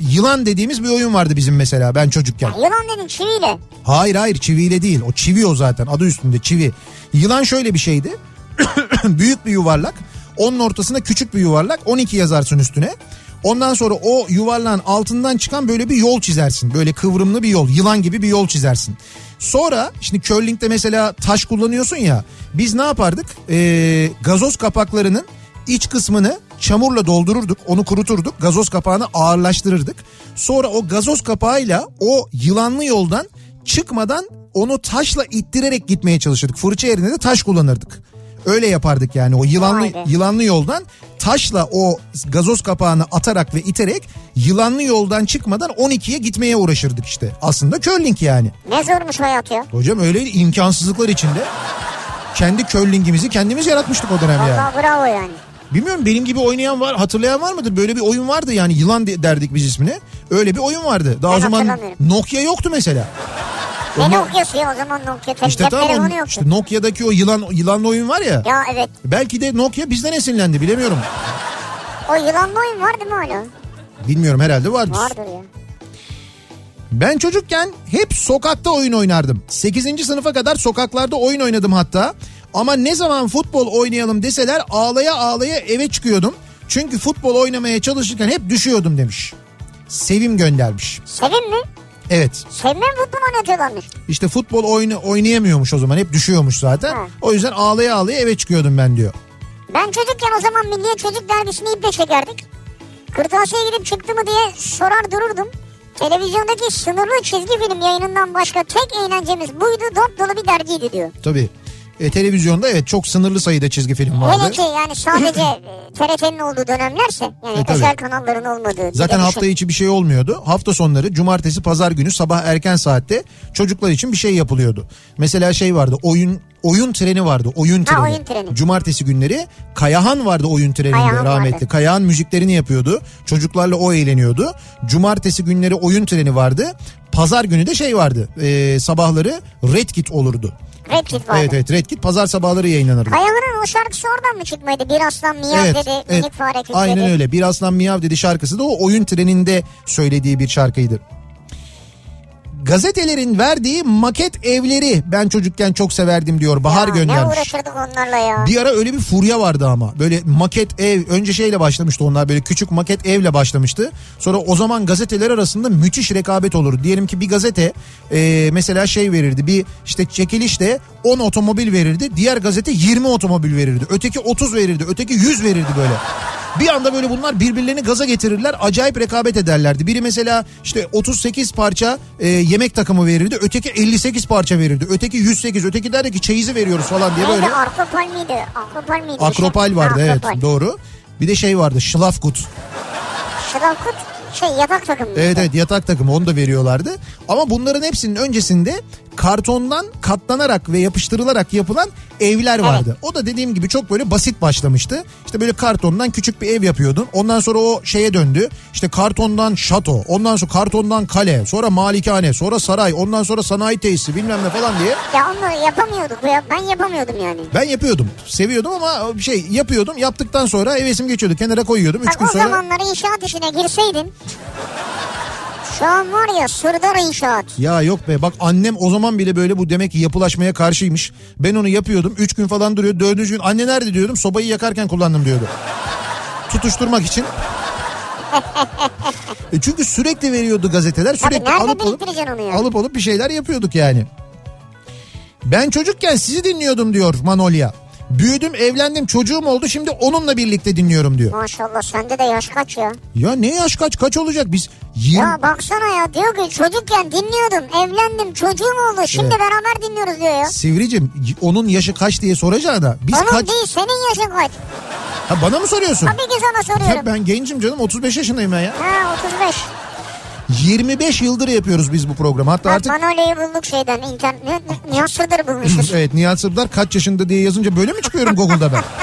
yılan dediğimiz bir oyun vardı bizim mesela ben çocukken. Yılan dedin çiviyle. Hayır hayır çiviyle değil o çivi o zaten adı üstünde çivi. Yılan şöyle bir şeydi büyük bir yuvarlak onun ortasında küçük bir yuvarlak 12 yazarsın üstüne. Ondan sonra o yuvarlağın altından çıkan böyle bir yol çizersin. Böyle kıvrımlı bir yol yılan gibi bir yol çizersin. Sonra şimdi curling'de mesela taş kullanıyorsun ya biz ne yapardık? Ee, gazoz kapaklarının iç kısmını çamurla doldururduk onu kuruturduk gazoz kapağını ağırlaştırırdık. Sonra o gazoz kapağıyla o yılanlı yoldan çıkmadan onu taşla ittirerek gitmeye çalışırdık. Fırça yerine de taş kullanırdık. Öyle yapardık yani o yılanlı be. yılanlı yoldan taşla o gazoz kapağını atarak ve iterek yılanlı yoldan çıkmadan 12'ye gitmeye uğraşırdık işte. Aslında curling yani. Ne zormuş hayat ya. Hocam öyle imkansızlıklar içinde kendi curlingimizi kendimiz yaratmıştık o dönem yani. Vallahi bravo yani. Bilmiyorum benim gibi oynayan var hatırlayan var mıdır? Böyle bir oyun vardı yani yılan de- derdik biz ismine. Öyle bir oyun vardı. Daha Ben o zaman. Nokia yoktu mesela. Ne Ondan- Nokia'sı ya o zaman Nokia. İşte cep tamam telefonu o- yoktu. işte Nokia'daki o yılan yılanlı oyun var ya. Ya evet. Belki de Nokia bizden esinlendi bilemiyorum. O yılanlı oyun var değil mi hala? Bilmiyorum herhalde vardır. Vardır ya. Ben çocukken hep sokakta oyun oynardım. 8. sınıfa kadar sokaklarda oyun oynadım hatta. Ama ne zaman futbol oynayalım deseler ağlaya ağlaya eve çıkıyordum. Çünkü futbol oynamaya çalışırken hep düşüyordum demiş. Sevim göndermiş. Sevim mi? Evet Sevim mi futbol oynatıyorlarmış? işte futbol oyna, oynayamıyormuş o zaman hep düşüyormuş zaten. Ha. O yüzden ağlaya ağlaya eve çıkıyordum ben diyor. Ben çocukken o zaman Milliye Çocuk Dergisi'ni iple çekerdik. Kırtasiye gidip çıktı mı diye sorar dururdum. Televizyondaki sınırlı çizgi film yayınından başka tek eğlencemiz buydu. Dop dolu bir dergiydi diyor. Tabii. E, televizyonda evet çok sınırlı sayıda çizgi film vardı. Hele ki yani sadece e, TRT'nin olduğu dönemlerse yani E, özel kanalların olmadığı. Zaten hafta düşün. içi bir şey olmuyordu. Hafta sonları cumartesi pazar günü sabah erken saatte çocuklar için bir şey yapılıyordu. Mesela şey vardı oyun oyun treni vardı oyun treni. oyun treni. Cumartesi günleri Kayahan vardı oyun treninde Kayahan rahmetli. vardı. Kayahan müziklerini yapıyordu. Çocuklarla o eğleniyordu. Cumartesi günleri oyun treni vardı. Pazar günü de şey vardı. e, sabahları Red Kit olurdu. Red Kit vardı. Evet evet Red Kit pazar sabahları yayınlanırdı. Kayahan'ın o şarkısı oradan mı çıkmaydı? Bir aslan miyav dedi, minik fare kükredi. Aynen öyle. Bir Aslan Miyav dedi şarkısı da o oyun treninde söylediği bir şarkıydı. Gazetelerin verdiği maket evleri ben çocukken çok severdim diyor. Bahar Ya, Ne göndermiş. uğraşırdık onlarla ya. Bir ara öyle bir furya vardı ama. Böyle maket ev önce şeyle başlamıştı onlar böyle küçük maket evle başlamıştı. Sonra o zaman gazeteler arasında müthiş rekabet olur. Diyelim ki bir gazete e, mesela şey verirdi bir işte çekilişte 10 otomobil verirdi. Diğer gazete 20 otomobil verirdi. Öteki 30 verirdi. Öteki 100 verirdi böyle. Bir anda böyle bunlar birbirlerini gaza getirirler. Acayip rekabet ederlerdi. Biri mesela işte 38 parça e, yemek takımı verirdi. Öteki 58 parça verirdi. Öteki 108. Öteki derdi ki çeyizi veriyoruz falan diye böyle. Neydi Akropol miydi? Akropol miydi? Akropal vardı Ha, evet Akropol. doğru. Bir de şey vardı Schlafgut. Şıravkut şey yatak takımı. Evet evet yatak takımı onu da veriyorlardı. Ama bunların hepsinin öncesinde kartondan katlanarak ve yapıştırılarak yapılan evler vardı. O da dediğim gibi çok böyle basit başlamıştı. İşte böyle kartondan küçük bir ev yapıyordun. Ondan sonra o şeye döndü. İşte kartondan şato, ondan sonra kartondan kale, sonra malikane, sonra saray, ondan sonra sanayi tesisi bilmem ne falan diye. Ya onu yapamıyorduk ya. Ben yapamıyordum yani. Ben yapıyordum. Seviyordum ama şey yapıyordum. Yaptıktan sonra hevesim geçiyordu. Kenara koyuyordum. Üç Bak gün o sonra... zamanlar inşaat işine girseydin. Şu an var ya Sırdar inşaat. Ya yok be bak annem o zaman bile böyle bu demek ki yapılaşmaya karşıymış. Ben onu yapıyordum. Üç gün falan duruyor. Dördüncü gün anne nerede diyordum. Sobayı yakarken kullandım diyordu. Tutuşturmak için. E çünkü sürekli veriyordu gazeteler. Sürekli nerede alıp alıp, alıp alıp bir şeyler yapıyorduk yani. Ben çocukken sizi dinliyordum diyor Manolya. Büyüdüm evlendim çocuğum oldu şimdi onunla birlikte dinliyorum diyor. Maşallah sende de yaş kaç ya? Ya ne yaş kaç kaç olacak biz 20, Ya baksana ya diyor ki çocukken dinliyordum evlendim çocuğum oldu şimdi Evet. beraber dinliyoruz diyor ya. Sivricim onun yaşı kaç diye soracağına biz Onun kaç değil senin yaşın kaç? ha, bana mı soruyorsun? Tabii ki sana Ya soruyorum. ben gencim canım 35 yaşındayım ben ya. Ha 35. 25 yıldır yapıyoruz biz bu programı. Hatta Bak artık Manolya'yı bulduk şeyden internet. Ne- Nihat Sırdar bulmuşuz. evet Nihat Sırdar kaç yaşında diye yazınca böyle mi çıkıyorum Google'da ben?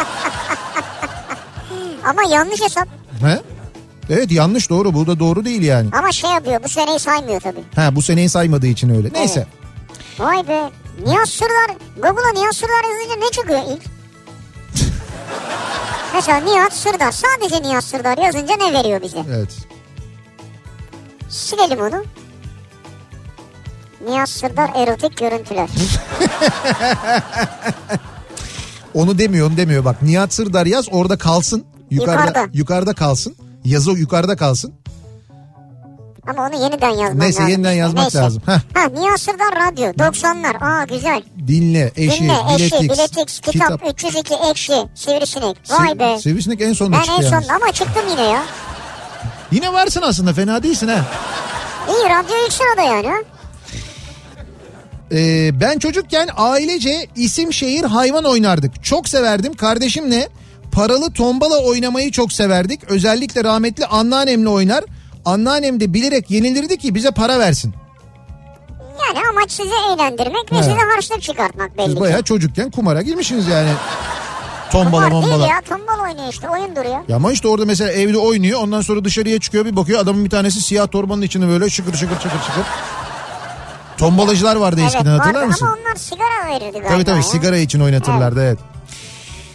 Ama yanlış hesap. He? Evet yanlış doğru bu da doğru değil yani. Ama şey yapıyor bu seneyi saymıyor tabii. Ha bu seneyi saymadığı için öyle. Neyse. Vay be. Nihat Sırdar. Google'a Nihat Sırdar yazınca ne çıkıyor ilk? Mesela Nihat Sırdar. Sadece Nihat Sırdar yazınca ne veriyor bize? Evet. Silelim onu. Nihat Sırdar erotik görüntüler. Onu demiyor onu demiyor bak. Nihat Sırdar yaz orada kalsın. Yukarıda, yukarıda. Yukarıda. kalsın. Yazı yukarıda kalsın. Ama onu yeniden yazman Neyse, lazım. yeniden işte. yazmak Neyse. lazım. Heh. Ha Nihat Sırdar radyo 90'lar. Aa güzel. Dinle, eşi, Dinle, eşi, biletix, biletix, kitap, 302 ekşi, sivrisinek. Siv- Vay be. Sivrisinek en sonunda Ben çıktı en yalnız. sonunda ama çıktım yine ya. Yine varsın aslında fena değilsin ha. İyi radyo ilk sırada yani. Ee, ben çocukken ailece isim şehir hayvan oynardık. Çok severdim kardeşimle paralı tombala oynamayı çok severdik. Özellikle rahmetli anneannemle oynar. Anneannem de bilerek yenilirdi ki bize para versin. Yani amaç sizi eğlendirmek ve size harçlık çıkartmak belli Siz ki. bayağı çocukken kumara girmişsiniz yani. Tombala Kumar değil mombala. ya tombala oynuyor işte oyun duruyor. Ya ama işte orada mesela evde oynuyor ondan sonra dışarıya çıkıyor bir bakıyor adamın bir tanesi siyah torbanın içinde böyle şıkır şıkır şıkır şıkır. Tombalacılar vardı eskiden evet hatırlar vardı mısın? ama onlar sigara verirdi galiba Tabii tabii ya. sigara için oynatırlardı evet.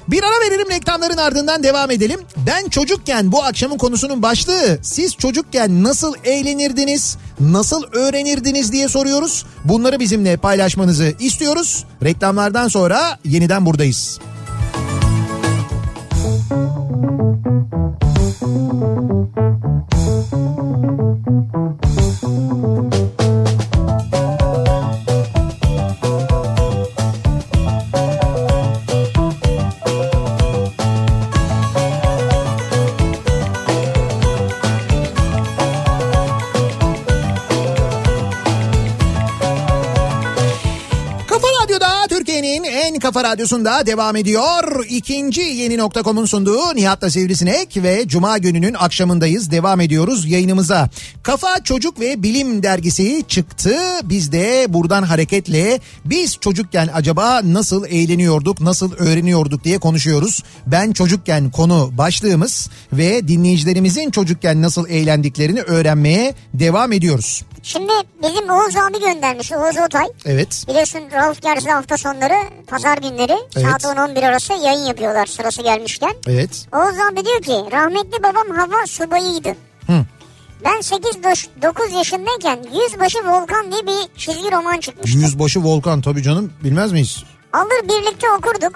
Bir ara verelim reklamların ardından devam edelim. Ben çocukken bu akşamın konusunun başlığı siz çocukken nasıl eğlenirdiniz, nasıl öğrenirdiniz diye soruyoruz. Bunları bizimle paylaşmanızı istiyoruz. Reklamlardan sonra yeniden buradayız. Kafa Türkiye'nin en kafa radyosunda devam ediyor. İkinci yeni nokta.com'un sunduğu Nihat'la Sivrisinek ve Cuma gününün akşamındayız. Devam ediyoruz yayınımıza. Kafa Çocuk ve Bilim dergisi çıktı. Biz de buradan hareketle biz çocukken acaba nasıl eğleniyorduk, nasıl öğreniyorduk diye konuşuyoruz. Ben çocukken konu başlığımız ve dinleyicilerimizin çocukken nasıl eğlendiklerini öğrenmeye devam ediyoruz. Şimdi bizim Oğuz abi göndermiş. Oğuz Otay. Evet. Biliyorsun Rauf Gerzi hafta sonları pazar günleri Evet. saat 10-11 arası yayın yapıyorlar sırası gelmişken. Evet. Oğuz abi diyor ki rahmetli babam hava subayıydı. Hı. Ben 8-9 yaşındayken Yüzbaşı Volkan diye bir çizgi roman çıkmıştı. Yüzbaşı Volkan tabii canım bilmez miyiz? Alır birlikte okurduk.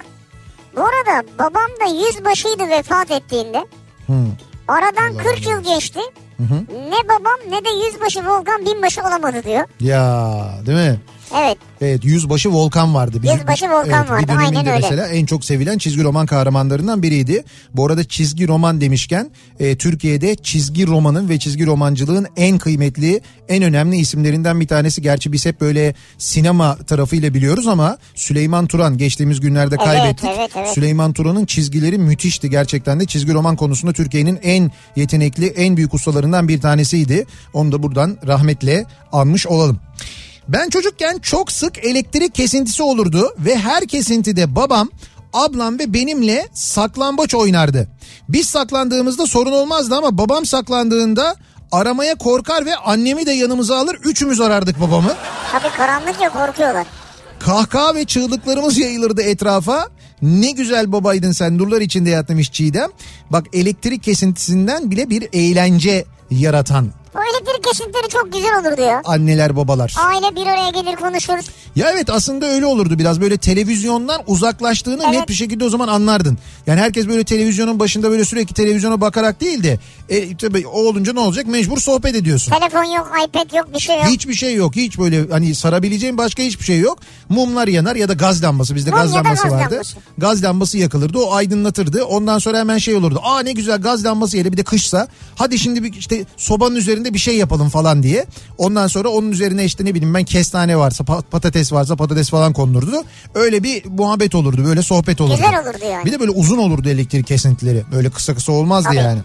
Bu arada babam da yüzbaşıydı vefat ettiğinde. Hı. Aradan 40 yıl geçti. Ne babam ne de yüzbaşı Volkan binbaşı olamadı diyor. Ya değil mi? Evet Evet Yüzbaşı Volkan vardı. Bir- Yüzbaşı Volkan evet, vardı, aynen öyle. mesela en çok sevilen çizgi roman kahramanlarından biriydi. Bu arada çizgi roman demişken e, Türkiye'de çizgi romanın ve çizgi romancılığın en kıymetli, en önemli isimlerinden bir tanesi. Gerçi biz hep böyle sinema tarafıyla biliyoruz ama Süleyman Turan geçtiğimiz günlerde Evet, kaybettik. evet, evet. Süleyman Turan'ın çizgileri müthişti gerçekten de. Çizgi roman konusunda Türkiye'nin en yetenekli, en büyük ustalarından bir tanesiydi. Onu da buradan rahmetle anmış olalım. Ben çocukken çok sık elektrik kesintisi olurdu ve her kesintide babam, ablam ve benimle saklambaç oynardı. Biz saklandığımızda sorun olmazdı ama babam saklandığında aramaya korkar ve annemi de yanımıza alır. Üçümüz arardık babamı. tabii karanlık ya korkuyorlar. Kahkaha ve çığlıklarımız yayılırdı etrafa. Ne güzel babaydın sen nurlar içinde yat demiş Çiğdem. Bak elektrik kesintisinden bile bir eğlence yaratan O elektrik kesintileri çok güzel olur diyor. anneler babalar. Aile bir araya gelir konuşur. Ya evet aslında öyle olurdu biraz böyle televizyondan uzaklaştığını Evet. net bir şekilde o zaman anlardın. Yani herkes böyle televizyonun başında böyle sürekli televizyona bakarak değil de e, tabii o olunca ne olacak mecbur sohbet ediyorsun. Telefon yok, iPad yok, bir şey yok. Hiçbir şey yok. Hiç böyle hani sarabileceğin başka hiçbir şey yok. Mumlar yanar ya da gaz lambası. Bizde Mum gaz ya lambası gaz vardı. lambası. Gaz lambası yakılırdı. O aydınlatırdı. Ondan sonra hemen şey olurdu. Aa ne güzel gaz lambası yeri bir de kışsa. Hadi şimdi bir işte sobanın üzerinde bir şey yapalım falan diye. Ondan sonra onun üzerine işte ne bileyim ben kestane varsa pa- patates varsa patates falan konulurdu. Öyle bir muhabbet olurdu. Böyle sohbet olurdu. Güzel olurdu yani. Bir de böyle uzun olurdu elektrik kesintileri. Böyle kısa kısa olmazdı Tabii. yani.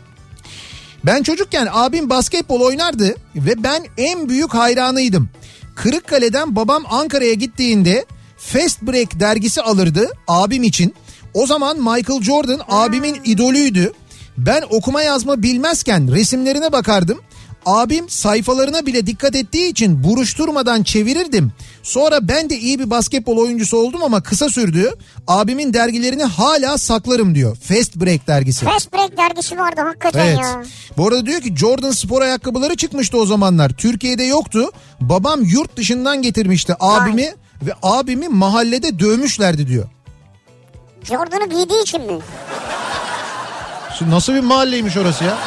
Ben çocukken abim basketbol oynardı ve ben en büyük hayranıydım. Kırıkkale'den babam Ankara'ya gittiğinde Fast Break dergisi alırdı abim için. O zaman Michael Jordan abimin idolüydü. Ben okuma yazma bilmezken resimlerine bakardım. Abim sayfalarına bile dikkat ettiği için buruşturmadan çevirirdim. Sonra ben de iyi bir basketbol oyuncusu oldum ama kısa sürdü. Abimin dergilerini hala saklarım diyor. Fast Break dergisi. Fast Break dergisi vardı hakikaten Evet. ya. Bu arada diyor ki Jordan spor ayakkabıları çıkmıştı o zamanlar. Türkiye'de yoktu. Babam yurt dışından getirmişti abimi ve abimi mahallede dövmüşlerdi diyor. Jordan'ı giydiği için mi? Şimdi nasıl bir mahalleymiş orası ya?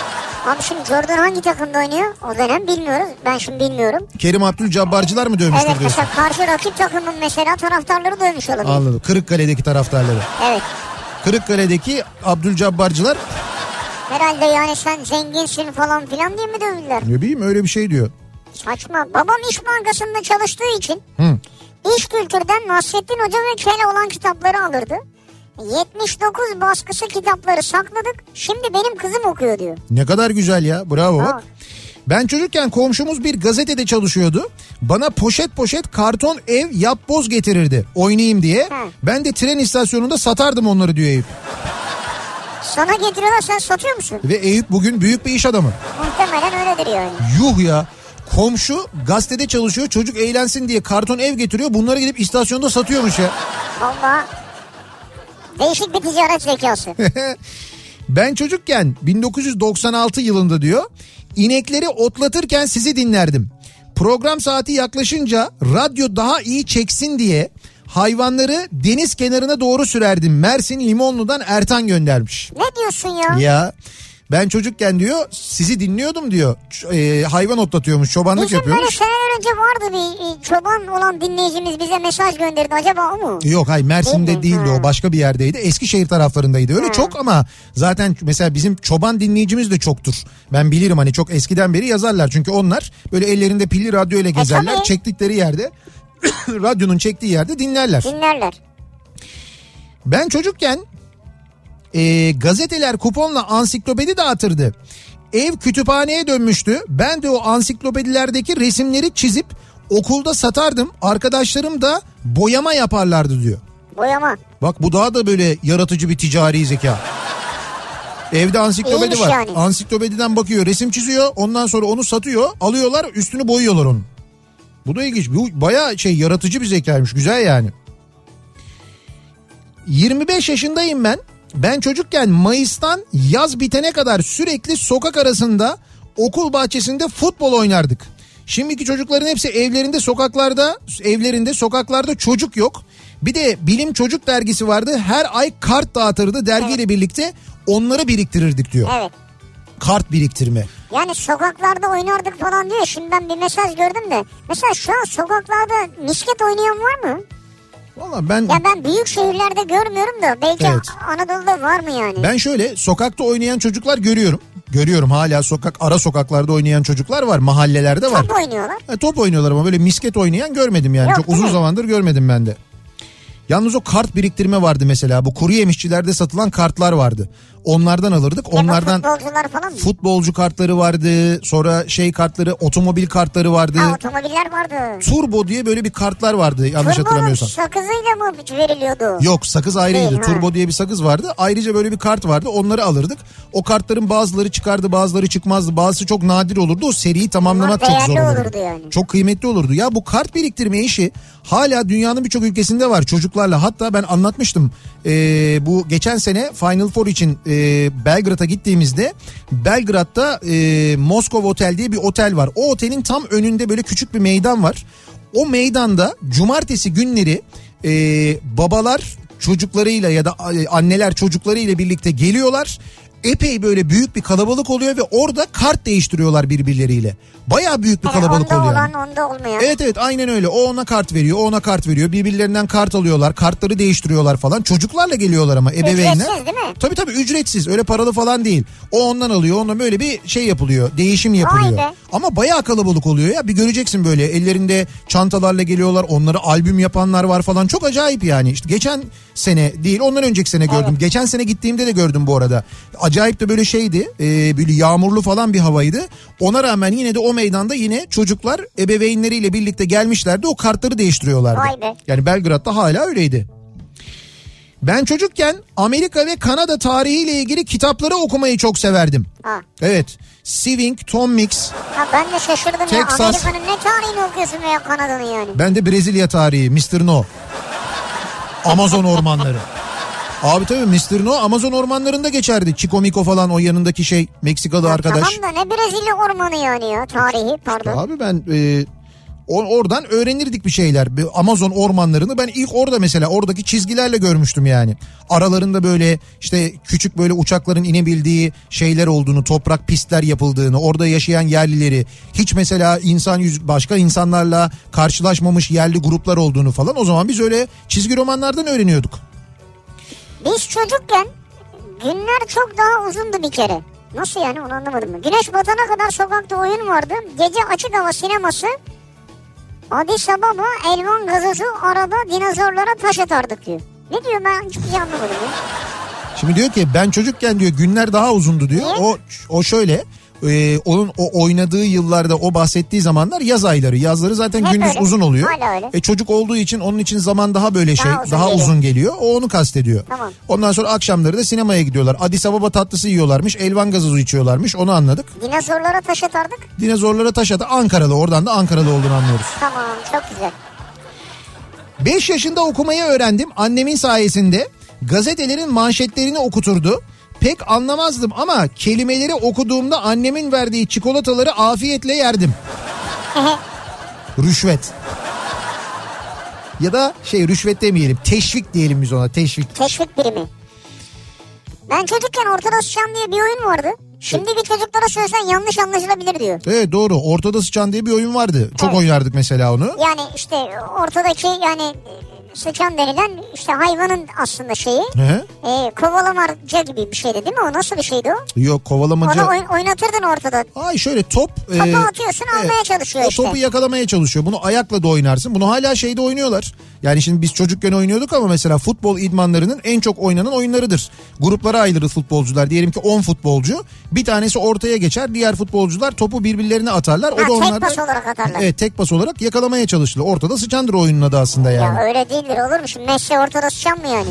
Abi şimdi Jordan hangi takımda oynuyor? O dönem bilmiyoruz. Ben şimdi bilmiyorum. Kerim Abdülcabbarcılar mı dövmüştür Evet diyorsun? mesela karşı rakip takımın mesela taraftarları dövmüş olabilir. Anladım. Kırıkkale'deki taraftarları. Evet. Kırıkkale'deki Abdülcabbarcılar Herhalde yani sen zenginsin falan filan diye mi dövdüler? ne bileyim öyle bir şey diyor. Saçma. Babam İş Bankası'nda çalıştığı için Hı. İş Kültür'den Nasrettin Hoca ve Kele olan kitapları alırdı. 79 baskısı kitapları sakladık. Şimdi benim kızım okuyor diyor. Ne kadar güzel ya bravo bak. Ben çocukken komşumuz bir gazetede çalışıyordu. Bana poşet poşet karton ev yapboz getirirdi oynayayım diye. Hı. Ben de tren istasyonunda satardım onları diyor Eyüp. Sana getiriyorlar sen satıyor musun? Ve Eyüp bugün büyük bir iş adamı. Muhtemelen öyledir yani. Yuh ya. Komşu gazetede çalışıyor çocuk eğlensin diye karton ev getiriyor bunları gidip istasyonda satıyormuş ya. Valla Değişik bir ticaret zekası. Ben çocukken 1996 yılında diyor inekleri otlatırken sizi dinlerdim. Program saati yaklaşınca radyo daha iyi çeksin diye hayvanları deniz kenarına doğru sürerdim. Mersin Limonlu'dan Ertan göndermiş. ne diyorsun ya? Ya ben çocukken diyor sizi dinliyordum diyor. E, hayvan otlatıyormuş, çobanlık Bizim böyle yapıyormuş. seneler önce vardı bir e, çoban olan dinleyicimiz bize mesaj gönderdi. Acaba o mu? Yok hayır Mersin'de Değil değildi Ha. o başka bir yerdeydi. Eskişehir taraflarındaydı öyle çok ama zaten mesela bizim çoban dinleyicimiz de çoktur. Ben bilirim hani çok eskiden beri yazarlar çünkü onlar böyle ellerinde pilli radyo ile gezerler. tabii. Çektikleri yerde radyonun çektiği yerde dinlerler. Dinlerler. Ben çocukken e, gazeteler kuponla ansiklopedi dağıtırdı. Ev kütüphaneye dönmüştü. Ben de o ansiklopedilerdeki resimleri çizip okulda satardım. Arkadaşlarım da boyama yaparlardı diyor. Boyama. Bak bu daha da böyle yaratıcı bir ticari zeka. Evde ansiklopedi İyiymiş var. yani. Ansiklopediden bakıyor, resim çiziyor. Ondan sonra onu satıyor. Alıyorlar, üstünü boyuyorlar onun. Bu da ilginç. Bu bayağı şey yaratıcı bir zekaymış. Güzel yani. 25 yaşındayım ben. Ben çocukken Mayıs'tan yaz bitene kadar sürekli sokak arasında okul bahçesinde futbol oynardık. Şimdiki çocukların hepsi evlerinde sokaklarda evlerinde sokaklarda çocuk yok. Bir de Bilim Çocuk dergisi vardı. Her ay kart dağıtırdı dergiyle birlikte onları biriktirirdik diyor. Evet. Kart biriktirme. Yani sokaklarda oynardık falan diyor. Şimdi ben bir mesaj gördüm de. Mesela şu an sokaklarda misket oynayan var mı? Valla ben Ya ben büyük şehirlerde görmüyorum da belki Evet. Anadolu'da var mı yani? Ben şöyle sokakta oynayan çocuklar görüyorum. Görüyorum hala sokak ara sokaklarda oynayan çocuklar var. Mahallelerde var. Top oynuyorlar. E, top oynuyorlar ama böyle misket oynayan görmedim yani. Yok, Çok uzun mi? zamandır görmedim ben de. Yalnız o kart biriktirme vardı mesela. Bu kuru yemişçilerde satılan kartlar vardı. Onlardan alırdık. Ya Onlardan futbolcular falan mı? futbolcu kartları vardı. Sonra şey kartları, otomobil kartları vardı. Ha otomobiller vardı. Turbo diye böyle bir kartlar vardı yanlış Turbo'nun hatırlamıyorsam. sakızıyla mı veriliyordu? Yok sakız ayrıydı. Değil, ha. Turbo diye bir sakız vardı. Ayrıca böyle bir kart vardı. Onları alırdık. O kartların bazıları çıkardı bazıları çıkmazdı. Bazısı çok nadir olurdu. O seriyi tamamlamak Ama çok zor olurdu. olurdu yani. Çok kıymetli olurdu. Ya bu kart biriktirme işi hala dünyanın birçok ülkesinde var çocuklarla. Hatta ben anlatmıştım. Ee, bu geçen sene Final Four için e, Belgrad'a gittiğimizde Belgrad'da e, Moskova Otel diye bir otel var. O otelin tam önünde böyle küçük bir meydan var. O meydanda cumartesi günleri e, babalar çocuklarıyla ya da e, anneler çocuklarıyla birlikte geliyorlar. Epey böyle büyük bir kalabalık oluyor ve orada kart değiştiriyorlar birbirleriyle. Baya büyük bir Yani kalabalık onda oluyor. olan onda olmayan. Evet evet aynen öyle. O ona kart veriyor, o ona kart veriyor. Birbirlerinden kart alıyorlar, kartları değiştiriyorlar falan. Çocuklarla geliyorlar ama ebeveynler. Ücretsiz değil mi? Tabii tabii ücretsiz. Öyle paralı falan değil. O ondan alıyor, ondan böyle bir şey yapılıyor. Değişim yapılıyor. be. Ama bayağı kalabalık oluyor ya. Bir göreceksin böyle ellerinde çantalarla geliyorlar. Onları albüm yapanlar var falan. Çok acayip yani. İşte geçen sene değil, ondan önceki sene gördüm. Geçen sene gittiğimde de gördüm bu arada. Acayip de böyle şeydi. E, böyle yağmurlu falan bir havaydı. Ona rağmen yine de o meydanda yine çocuklar ebeveynleriyle birlikte gelmişlerdi. O kartları değiştiriyorlardı. Yani Belgrad'da hala öyleydi. Ben çocukken Amerika ve Kanada tarihiyle ilgili kitapları okumayı çok severdim. Ha. Evet. Sewing, Tom Mix. ha ben de şaşırdım Texas. ya. Amerika'nın ne tarihini okuyorsun veya Kanada'nın yani. Ben de Brezilya tarihi Mr. No. Amazon ormanları. Abi tabii Mr. No Amazon ormanlarında geçerdi. Chico Mico falan o yanındaki şey Meksikalı arkadaş. Tamam da ne Brezilya ormanı yani ya tarihi pardon. Abi ben e, oradan öğrenirdik bir şeyler. Amazon ormanlarını ben ilk orada mesela oradaki çizgilerle görmüştüm yani. Aralarında böyle işte küçük böyle uçakların inebildiği şeyler olduğunu, toprak pistler yapıldığını, orada yaşayan yerlileri, hiç mesela insan yüz başka insanlarla karşılaşmamış yerli gruplar olduğunu falan o zaman biz öyle çizgi romanlardan öğreniyorduk. Biz çocukken günler çok daha uzundu bir kere. Nasıl yani onu anlamadım mı? Güneş batana kadar sokakta oyun vardı. Gece açık hava sineması. Addis Ababa elvan gazozu arada dinozorlara taş atardık diyor. Ne diyor ben hiçbir şey anlamadım ya. Şimdi diyor ki ben çocukken diyor günler daha uzundu diyor. Niye? O o şöyle e, onun o oynadığı yıllarda o bahsettiği zamanlar yaz ayları. Yazları zaten Hep gündüz öyle. uzun oluyor. Hala öyle. E çocuk olduğu için onun için zaman daha böyle şey Daha daha, uzun uzun, geliyor. geliyor. O onu kastediyor. Tamam. Ondan sonra akşamları da sinemaya gidiyorlar. Addis Ababa tatlısı yiyorlarmış. Elvan gazozu içiyorlarmış. Onu anladık. Dinozorlara taş atardık. Dinozorlara taş atı Ankaralı. Oradan da Ankaralı olduğunu anlıyoruz. Tamam çok güzel. 5 yaşında okumayı öğrendim annemin sayesinde. gazetelerin manşetlerini okuturdu. Pek anlamazdım ama kelimeleri okuduğumda annemin verdiği çikolataları afiyetle yerdim. Rüşvet. Ya da şey rüşvet demeyelim teşvik diyelim biz ona teşvik. Teşvik birimi. Ben çocukken ortada sıçan diye bir oyun vardı. Şimdiki çocuklara söylesen yanlış anlaşılabilir diyor. Evet doğru ortada sıçan diye bir oyun vardı. Çok Evet. oynardık mesela onu. Yani işte ortadaki yani e, sıçan denilen işte hayvanın aslında şeyi. He? E, kovalamaca gibi bir şeydi değil mi? O nasıl bir şeydi o? Yok kovalamaca. Onu oyn- oynatırdın ortada. Ay şöyle top. Topu atıyorsun, almaya çalışıyor o işte. topu yakalamaya çalışıyor. Bunu ayakla da oynarsın. Bunu hala şeyde oynuyorlar. Yani şimdi biz çocukken oynuyorduk ama mesela futbol idmanlarının en çok oynanan oyunlarıdır. Gruplara ayrılır futbolcular. Diyelim ki 10 futbolcu. Bir tanesi ortaya geçer. Diğer futbolcular topu birbirlerine atarlar. O Ha, da tek pas olarak atarlar. Evet tek pas olarak yakalamaya çalışılır. Ortada sıçandır oyunun adı aslında yani. Ya öyle değildir olur mu? Şimdi Messi ortada sıçan mı yani?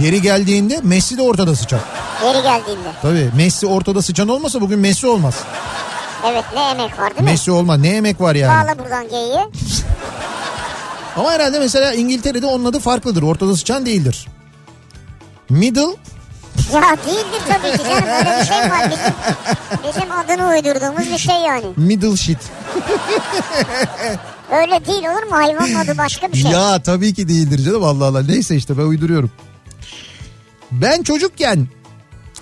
Yeri geldiğinde Messi de ortada sıçan. Yeri geldiğinde. Tabii Messi ortada sıçan olmasa bugün Messi olmaz. Evet ne emek var değil mi? Messi olmaz. Ne emek var yani. Bağla buradan geyiği. Ama herhalde mesela İngiltere'de onun adı farklıdır. Ortada sıçan değildir. Middle Ya değildir tabii ki canım öyle bir şey var. Bizim, bizim adını uydurduğumuz bir şey yani. middle shit. Öyle değil olur mu? Hayvanın adı başka bir şey. Ya tabii ki değildir canım Allah Allah. Neyse işte ben uyduruyorum. Ben çocukken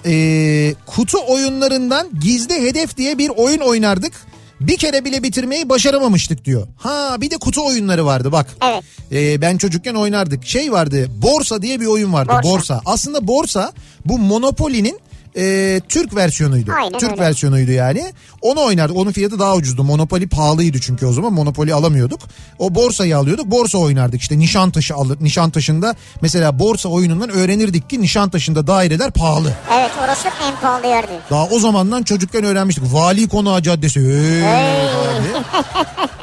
eee, kutu oyunlarından gizli hedef diye bir oyun oynardık. Bir kere bile bitirmeyi başaramamıştık diyor. Ha bir de kutu oyunları vardı bak. Evet. Ee, ben çocukken oynardık. Şey vardı borsa diye bir oyun vardı borsa. Borsa. Aslında borsa bu Monopoly'nin e, Türk versiyonuydu. Aynen Türk öyle. versiyonuydu yani. Onu oynardık. Onun fiyatı daha ucuzdu. Monopoly pahalıydı çünkü o zaman. Monopoly alamıyorduk. O borsayı alıyorduk. Borsa oynardık. İşte Nişantaşı alır. Nişantaşı'nda mesela borsa oyunundan öğrenirdik ki Nişantaşı'nda daireler pahalı. Evet orası en pahalı yerdi. Daha o zamandan çocukken öğrenmiştik. Vali Konağı Caddesi. Hey.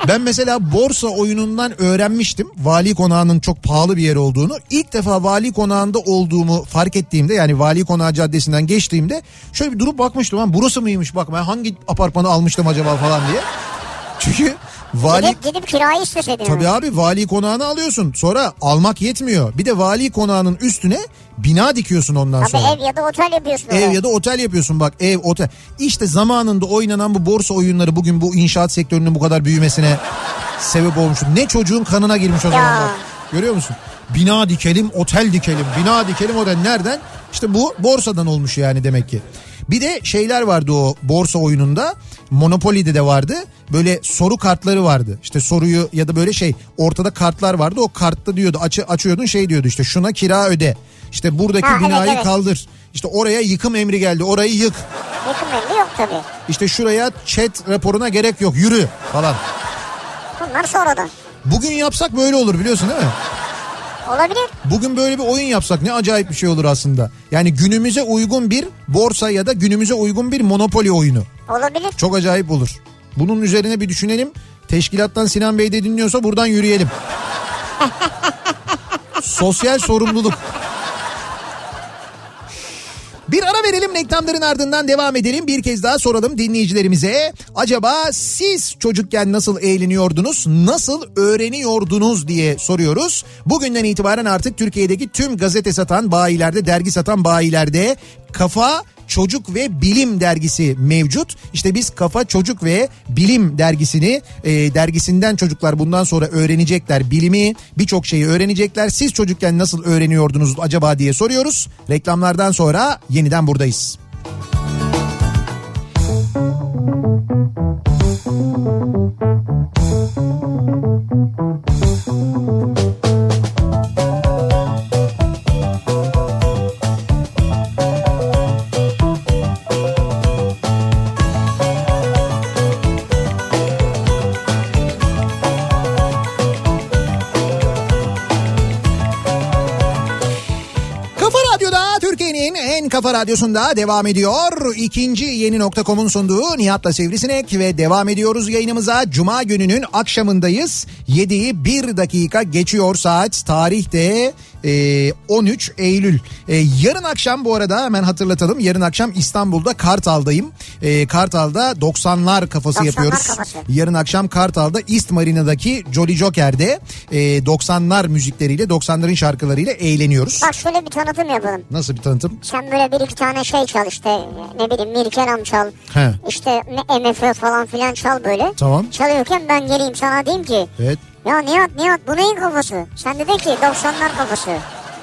Ben mesela borsa oyunundan öğrenmiştim. Vali Konağı'nın çok pahalı bir yer olduğunu. İlk defa Vali Konağı'nda olduğumu fark ettiğimde yani Vali Konağı Caddesi'nden geçtiğimde şöyle bir durup bakmıştım. Lan burası mıymış bak ben hangi apartmanı almıştım acaba falan diye. Çünkü vali Gidip, gidip kirayı isteseydin. Tabii abi vali konağını alıyorsun. Sonra almak yetmiyor. Bir de vali konağının üstüne bina dikiyorsun ondan Tabii sonra. ev ya da otel yapıyorsun. Ev ya da otel yapıyorsun bak ev otel. İşte zamanında oynanan bu borsa oyunları bugün bu inşaat sektörünün bu kadar büyümesine sebep olmuş. Ne çocuğun kanına girmiş o zaman bak. Görüyor musun? Bina dikelim, otel dikelim, bina dikelim otel. Nereden? İşte bu borsadan olmuş yani demek ki. Bir de şeyler vardı o borsa oyununda. Monopoly'de de vardı. Böyle soru kartları vardı. İşte soruyu ya da böyle şey ortada kartlar vardı. O kartta diyordu açı, açıyordun şey diyordu işte şuna kira öde. İşte buradaki Ha, evet, binayı evet. kaldır. İşte oraya yıkım emri geldi. Orayı yık. Yakın belli yok tabii. İşte şuraya chat raporuna gerek yok. Yürü falan. Bunlar sonradan. Bugün yapsak böyle olur biliyorsun değil mi? Olabilir. Bugün böyle bir oyun yapsak ne acayip bir şey olur aslında. Yani günümüze uygun bir borsa ya da günümüze uygun bir monopoli oyunu. Olabilir. Çok acayip olur. Bunun üzerine bir düşünelim. Teşkilattan Sinan Bey de dinliyorsa buradan yürüyelim. Sosyal sorumluluk. Bir ara verelim reklamların ardından devam edelim. Bir kez daha soralım dinleyicilerimize. Acaba siz çocukken nasıl eğleniyordunuz, nasıl öğreniyordunuz diye soruyoruz. Bugünden itibaren artık Türkiye'deki tüm gazete satan bayilerde, dergi satan bayilerde Kafa Çocuk ve Bilim dergisi mevcut. İşte biz Kafa Çocuk ve Bilim dergisini e, dergisinden çocuklar bundan sonra öğrenecekler. Bilimi birçok şeyi öğrenecekler. Siz çocukken nasıl öğreniyordunuz acaba diye soruyoruz. Reklamlardan sonra yeniden buradayız. Kafa Türkiye'nin en kafa radyosunda devam ediyor. İkinci yeni nokta.com'un sunduğu Nihat'la Sivrisinek ve devam ediyoruz yayınımıza. Cuma gününün akşamındayız. 7'yi 1 dakika geçiyor saat. Tarihte Ee, 13 Eylül. Ee, yarın akşam bu arada hemen hatırlatalım. Yarın akşam İstanbul'da Kartal'dayım. Ee, Kartal'da 90'lar kafası 90'lar yapıyoruz. kafası. Yarın akşam Kartal'da East Marina'daki Jolly Joker'de e, 90'lar müzikleriyle 90'ların şarkılarıyla eğleniyoruz. Bak şöyle bir tanıtım yapalım. Nasıl bir tanıtım? Sen böyle bir iki tane şey çal işte ne bileyim Mirkelam çal. He. İşte MF falan filan çal böyle. Tamam. Çalıyorken ben geleyim sana diyeyim ki Evet. Ya Nihat Nihat bu neyin kafası? Sen de de ki 90'lar kafası.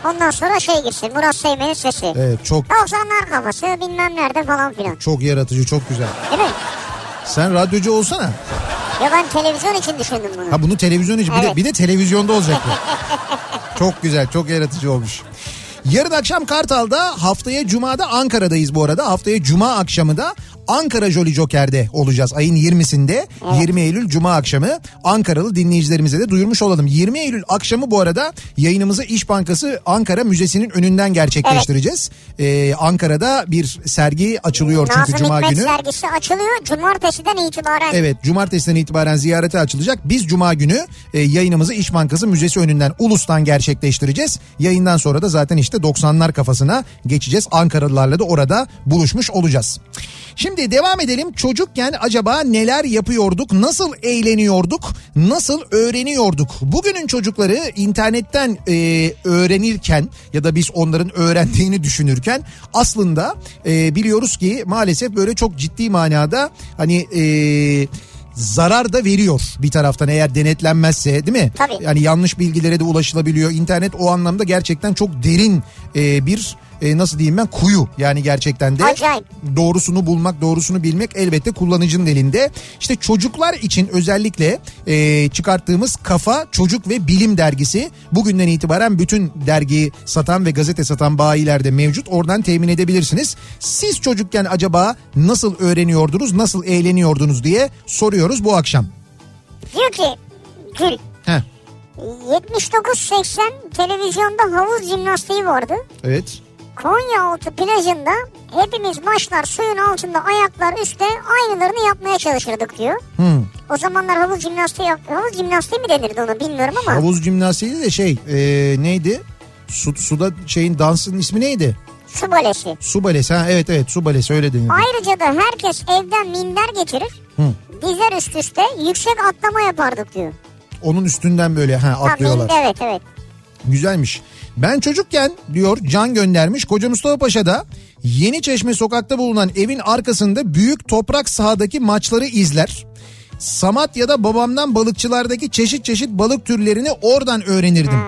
Ondan sonra şey girsin Murat Seymen'in sesi. Evet çok 90'lar kafası bilmem nerede falan filan. çok yaratıcı çok güzel. Değil mi? Sen radyocu olsana. Ya ben televizyon için düşündüm bunu. Ha bunu televizyon için bir, de, Evet. bir de televizyonda olacak bu. çok güzel çok yaratıcı olmuş. Yarın akşam Kartal'da haftaya Cuma'da Ankara'dayız bu arada. Haftaya Cuma akşamı da Ankara Jolly Joker'de olacağız. Ayın 20'sinde 20 Eylül Cuma akşamı Ankaralı dinleyicilerimize de duyurmuş olalım. 20 Eylül akşamı bu arada yayınımızı İş Bankası Ankara Müzesi'nin önünden gerçekleştireceğiz. Ee, Ankara'da bir sergi açılıyor çünkü Nazım Cuma Hikmet günü. sergisi açılıyor. Cumartesiden itibaren. Evet cumartesiden itibaren ziyarete açılacak. Biz cuma günü e, yayınımızı İş Bankası Müzesi önünden Ulus'tan gerçekleştireceğiz. Yayından sonra da zaten işte 90'lar kafasına geçeceğiz. Ankaralılarla da orada buluşmuş olacağız. Şimdi devam edelim. Çocukken acaba neler yapıyorduk? Nasıl eğleniyorduk? Nasıl öğreniyorduk? Bugünün çocukları internetten e, öğrenirken ya da biz onların öğrendiğini düşünürken aslında e, biliyoruz ki maalesef böyle çok ciddi manada hani e, zarar da veriyor bir taraftan eğer denetlenmezse değil mi? Tabii. Yani yanlış bilgilere de ulaşılabiliyor. İnternet o anlamda gerçekten çok derin e, bir e, nasıl diyeyim ben kuyu yani gerçekten de Acayip. doğrusunu bulmak doğrusunu bilmek elbette kullanıcının elinde. İşte çocuklar için özellikle e, çıkarttığımız Kafa Çocuk ve Bilim dergisi bugünden itibaren bütün dergiyi satan ve gazete satan bayilerde mevcut. Oradan temin edebilirsiniz. Siz çocukken acaba nasıl öğreniyordunuz, nasıl eğleniyordunuz diye soruyoruz bu akşam. Diyor ki Gül Heh, 79-80 televizyonda havuz jimnastiği vardı. evet. Konyaaltı plajında hepimiz maçlar suyun altında ayaklar üstte aynılarını yapmaya çalışırdık diyor. Hmm. O zamanlar havuz jimnastiği havuz jimnastiği mi denirdi ona bilmiyorum ama. Havuz jimnastiği de şey e, neydi? Su, suda şeyin dansının ismi neydi? Su balesi. Su balesi ha evet evet su balesi öyle denildi. Ayrıca da herkes evden minder getirir. Hı. Dizer üst üste yüksek atlama yapardık diyor. Onun üstünden böyle ha Ha, atlıyorlar. minder, evet evet. Güzelmiş. Ben çocukken diyor Can göndermiş Koca Mustafa Paşa'da Yeni Çeşme sokakta bulunan evin arkasında büyük toprak sahadaki maçları izler. Samatya'da babamdan balıkçılardaki çeşit çeşit balık türlerini oradan öğrenirdim.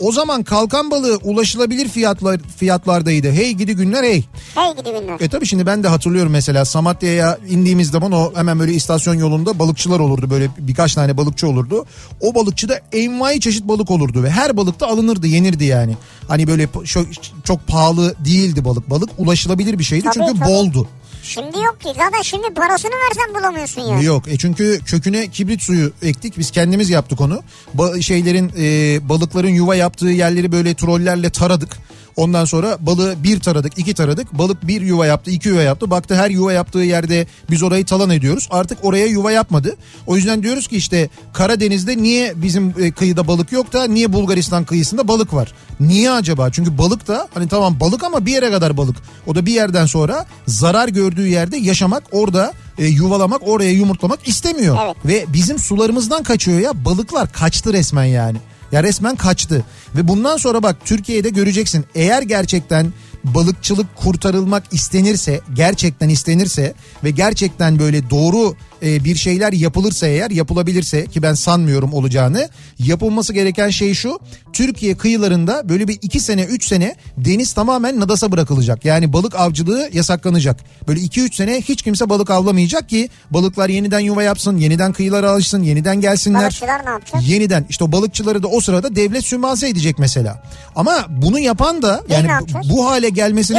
O zaman kalkan balığı ulaşılabilir fiyatlar fiyatlardaydı. Hey gidi günler hey. Hey gidi günler. E tabii şimdi ben de hatırlıyorum mesela Samatya'ya indiğimiz zaman o hemen böyle istasyon yolunda balıkçılar olurdu. Böyle birkaç tane balıkçı olurdu. O balıkçıda envai çeşit balık olurdu ve her balık da alınırdı yenirdi yani. Hani böyle şu- çok pahalı değildi balık. Balık ulaşılabilir bir şeydi Tabii, çünkü tabii. boldu. Şimdi yok ki zaten şimdi parasını versen bulamıyorsun ya. Yok e çünkü köküne kibrit suyu ektik biz kendimiz yaptık onu. Ba- şeylerin e, balıkların yuva yaptığı yerleri böyle trollerle taradık. Ondan sonra balığı bir taradık iki taradık balık bir yuva yaptı iki yuva yaptı baktı her yuva yaptığı yerde biz orayı talan ediyoruz artık oraya yuva yapmadı. O yüzden diyoruz ki işte Karadeniz'de niye bizim e, kıyıda balık yok da niye Bulgaristan kıyısında balık var? Niye acaba? Çünkü balık da hani tamam balık ama bir yere kadar balık. O da bir yerden sonra zarar gördüğü yerde yaşamak orada e, yuvalamak oraya yumurtlamak istemiyor. Evet. Ve bizim sularımızdan kaçıyor ya balıklar kaçtı resmen yani. Ya resmen kaçtı. Ve bundan sonra bak Türkiye'de göreceksin eğer gerçekten balıkçılık kurtarılmak istenirse gerçekten istenirse ve gerçekten böyle doğru e, bir şeyler yapılırsa eğer yapılabilirse ki ben sanmıyorum olacağını yapılması gereken şey şu Türkiye kıyılarında böyle bir iki sene üç sene deniz tamamen nadasa bırakılacak yani balık avcılığı yasaklanacak böyle iki üç sene hiç kimse balık avlamayacak ki balıklar yeniden yuva yapsın yeniden kıyılara alışsın yeniden gelsinler Balıkçılar ne yapacak? yeniden işte o balıkçıları da o sırada devlet sübvanse edecek mesela ama bunu yapan da yani yapacak? bu hale gelmesini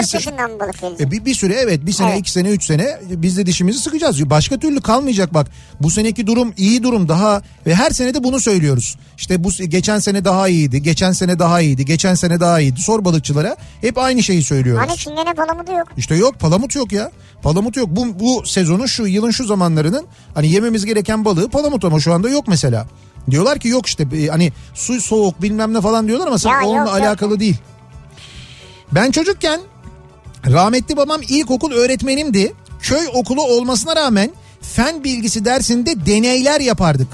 e bir, bir süre evet bir sene Evet. iki sene üç sene biz de dişimizi sıkacağız. Başka türlü kalmayacak bak. Bu seneki durum iyi durum daha ve her sene de bunu söylüyoruz. İşte bu geçen sene daha iyiydi, geçen sene daha iyiydi, geçen sene daha iyiydi. Sor balıkçılara hep aynı şeyi söylüyoruz. Hani çingene palamudu yok. İşte yok palamut yok ya. Palamut yok. Bu, bu sezonun şu yılın şu zamanlarının hani yememiz gereken balığı palamut ama şu anda yok mesela. Diyorlar ki yok işte e, hani su soğuk bilmem ne falan diyorlar ama Ya yok, onunla yok. alakalı değil. Ben çocukken rahmetli babam ilkokul öğretmenimdi. Köy okulu olmasına rağmen fen bilgisi dersinde deneyler yapardık.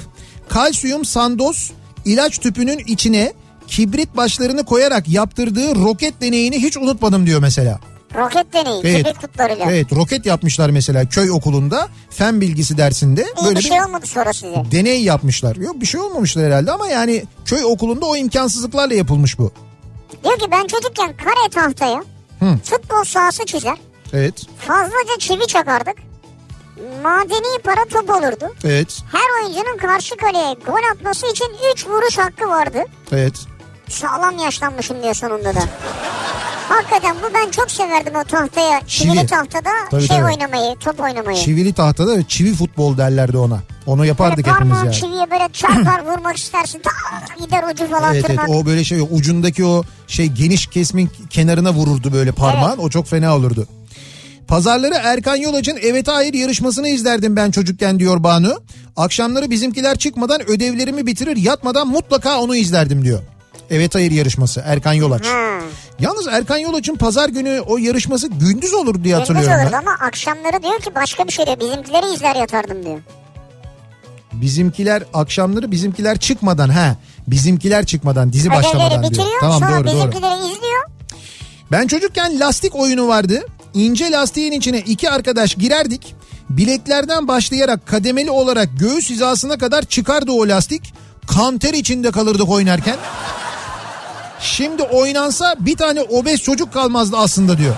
Kalsiyum sandoz ilaç tüpünün içine kibrit başlarını koyarak yaptırdığı roket deneyini hiç unutmadım diyor mesela. Roket deneyi. Evet. Kibrit kutlarıyla. Evet roket yapmışlar mesela köy okulunda fen bilgisi dersinde. İyi böyle bir şey olmadı sonra size. deney yapmışlar. Yok bir şey olmamışlar herhalde ama yani köy okulunda o imkansızlıklarla yapılmış bu. Diyor ki ben çocukken kare tahtaya Hı. futbol sahası çizer. Evet. Fazlaca çivi çakardık. Madeni para top olurdu. Evet. Her oyuncunun karşı kaleye gol atması için 3 vuruş hakkı vardı. Evet. Sağlam yaşlanmışım diyor sonunda da. Hakikaten bu ben çok severdim o tahtaya. Çivili Çivi. tahtada Tabii, şey tabii. oynamayı, top oynamayı. Çivili tahtada çivi futbol derlerdi ona. Onu yapardık Böyle hepimiz yani. çiviye böyle çarpar vurmak istersin. Tak gider ucu falan Evet evet tırnak. o böyle şey ucundaki o şey geniş kesmin kenarına vururdu böyle parmağın o çok fena olurdu. Pazarları Erkan Yolaç'ın Evet Hayır yarışmasını izlerdim ben çocukken diyor Banu. Akşamları bizimkiler çıkmadan ödevlerimi bitirir yatmadan mutlaka onu izlerdim diyor. Evet Hayır yarışması Erkan Yolaç. Ha. Yalnız Erkan Yolaç'ın pazar günü o yarışması gündüz olur diye Gündüz hatırlıyorum olurdu ben. ama akşamları diyor ki başka bir şey diyor. Bizimkileri izler yatardım diyor. Bizimkiler akşamları bizimkiler çıkmadan ha bizimkiler çıkmadan dizi Ödevleri başlamadan diyor. bitiriyor Tamam sonra doğru doğru. bizimkileri izliyor. Ben çocukken lastik oyunu vardı. İnce lastiğin içine iki arkadaş girerdik. Bileklerden başlayarak kademeli olarak göğüs hizasına kadar çıkardı o lastik. Kanter içinde kalırdık oynarken. Şimdi oynansa bir tane obez çocuk kalmazdı aslında diyor.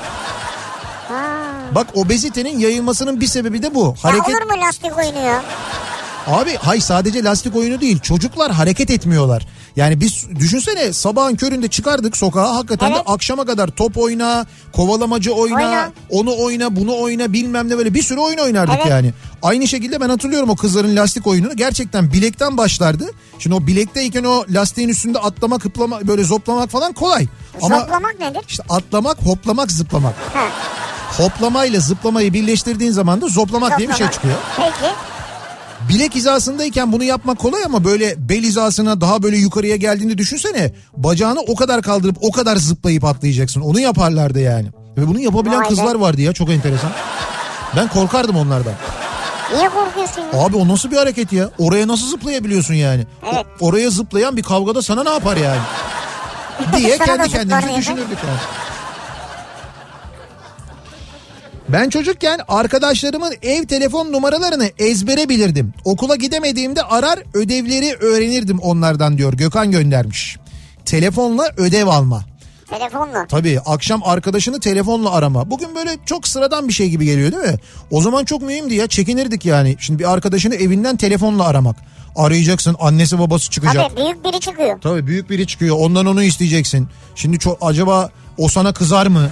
Bak obezitenin yayılmasının bir sebebi de bu. Ya Hareket olur mu lastik oyunu ya? Abi hay sadece lastik oyunu değil. Çocuklar hareket etmiyorlar. Yani biz düşünsene sabahın köründe çıkardık sokağa hakikaten Evet. de akşama kadar top oyna, kovalamacı oyna, Oyna. onu oyna, bunu oyna bilmem ne böyle bir sürü oyun oynardık Evet. yani. Aynı şekilde ben hatırlıyorum o kızların lastik oyununu. Gerçekten bilekten başlardı. Şimdi o bilekteyken o lastiğin üstünde atlamak, hıplamak, böyle zoplamak falan kolay. Ama Zoplamak nedir? işte atlamak, hoplamak, zıplamak. Ha. Hoplamayla zıplamayı birleştirdiğin zaman da zoplamak diye bir şey zoplamak. çıkıyor. Peki. Bilek hizasındayken bunu yapmak kolay ama böyle bel hizasına daha böyle yukarıya geldiğinde düşünsene. Bacağını o kadar kaldırıp o kadar zıplayıp atlayacaksın. Onu yaparlardı yani. Ve bunu yapabilen kızlar vardı ya çok enteresan. Ben korkardım onlardan. Niye korkuyorsun ya? Abi o nasıl bir hareket ya? Oraya nasıl zıplayabiliyorsun yani? Evet. O- oraya zıplayan bir kavgada sana ne yapar yani? diye kendi yani. düşünürdük yani. Ben çocukken arkadaşlarımın ev telefon numaralarını ezbere bilirdim. Okula gidemediğimde arar ödevleri öğrenirdim onlardan diyor Gökhan göndermiş. Telefonla ödev alma. Telefonla. Tabii akşam arkadaşını telefonla arama. Bugün böyle çok sıradan bir şey gibi geliyor değil mi? O zaman çok mühimdi ya çekinirdik yani. Şimdi bir arkadaşını evinden telefonla aramak. Arayacaksın annesi babası çıkacak. Tabii büyük biri çıkıyor. Tabii büyük biri çıkıyor ondan onu isteyeceksin. Şimdi çok acaba o sana kızar mı?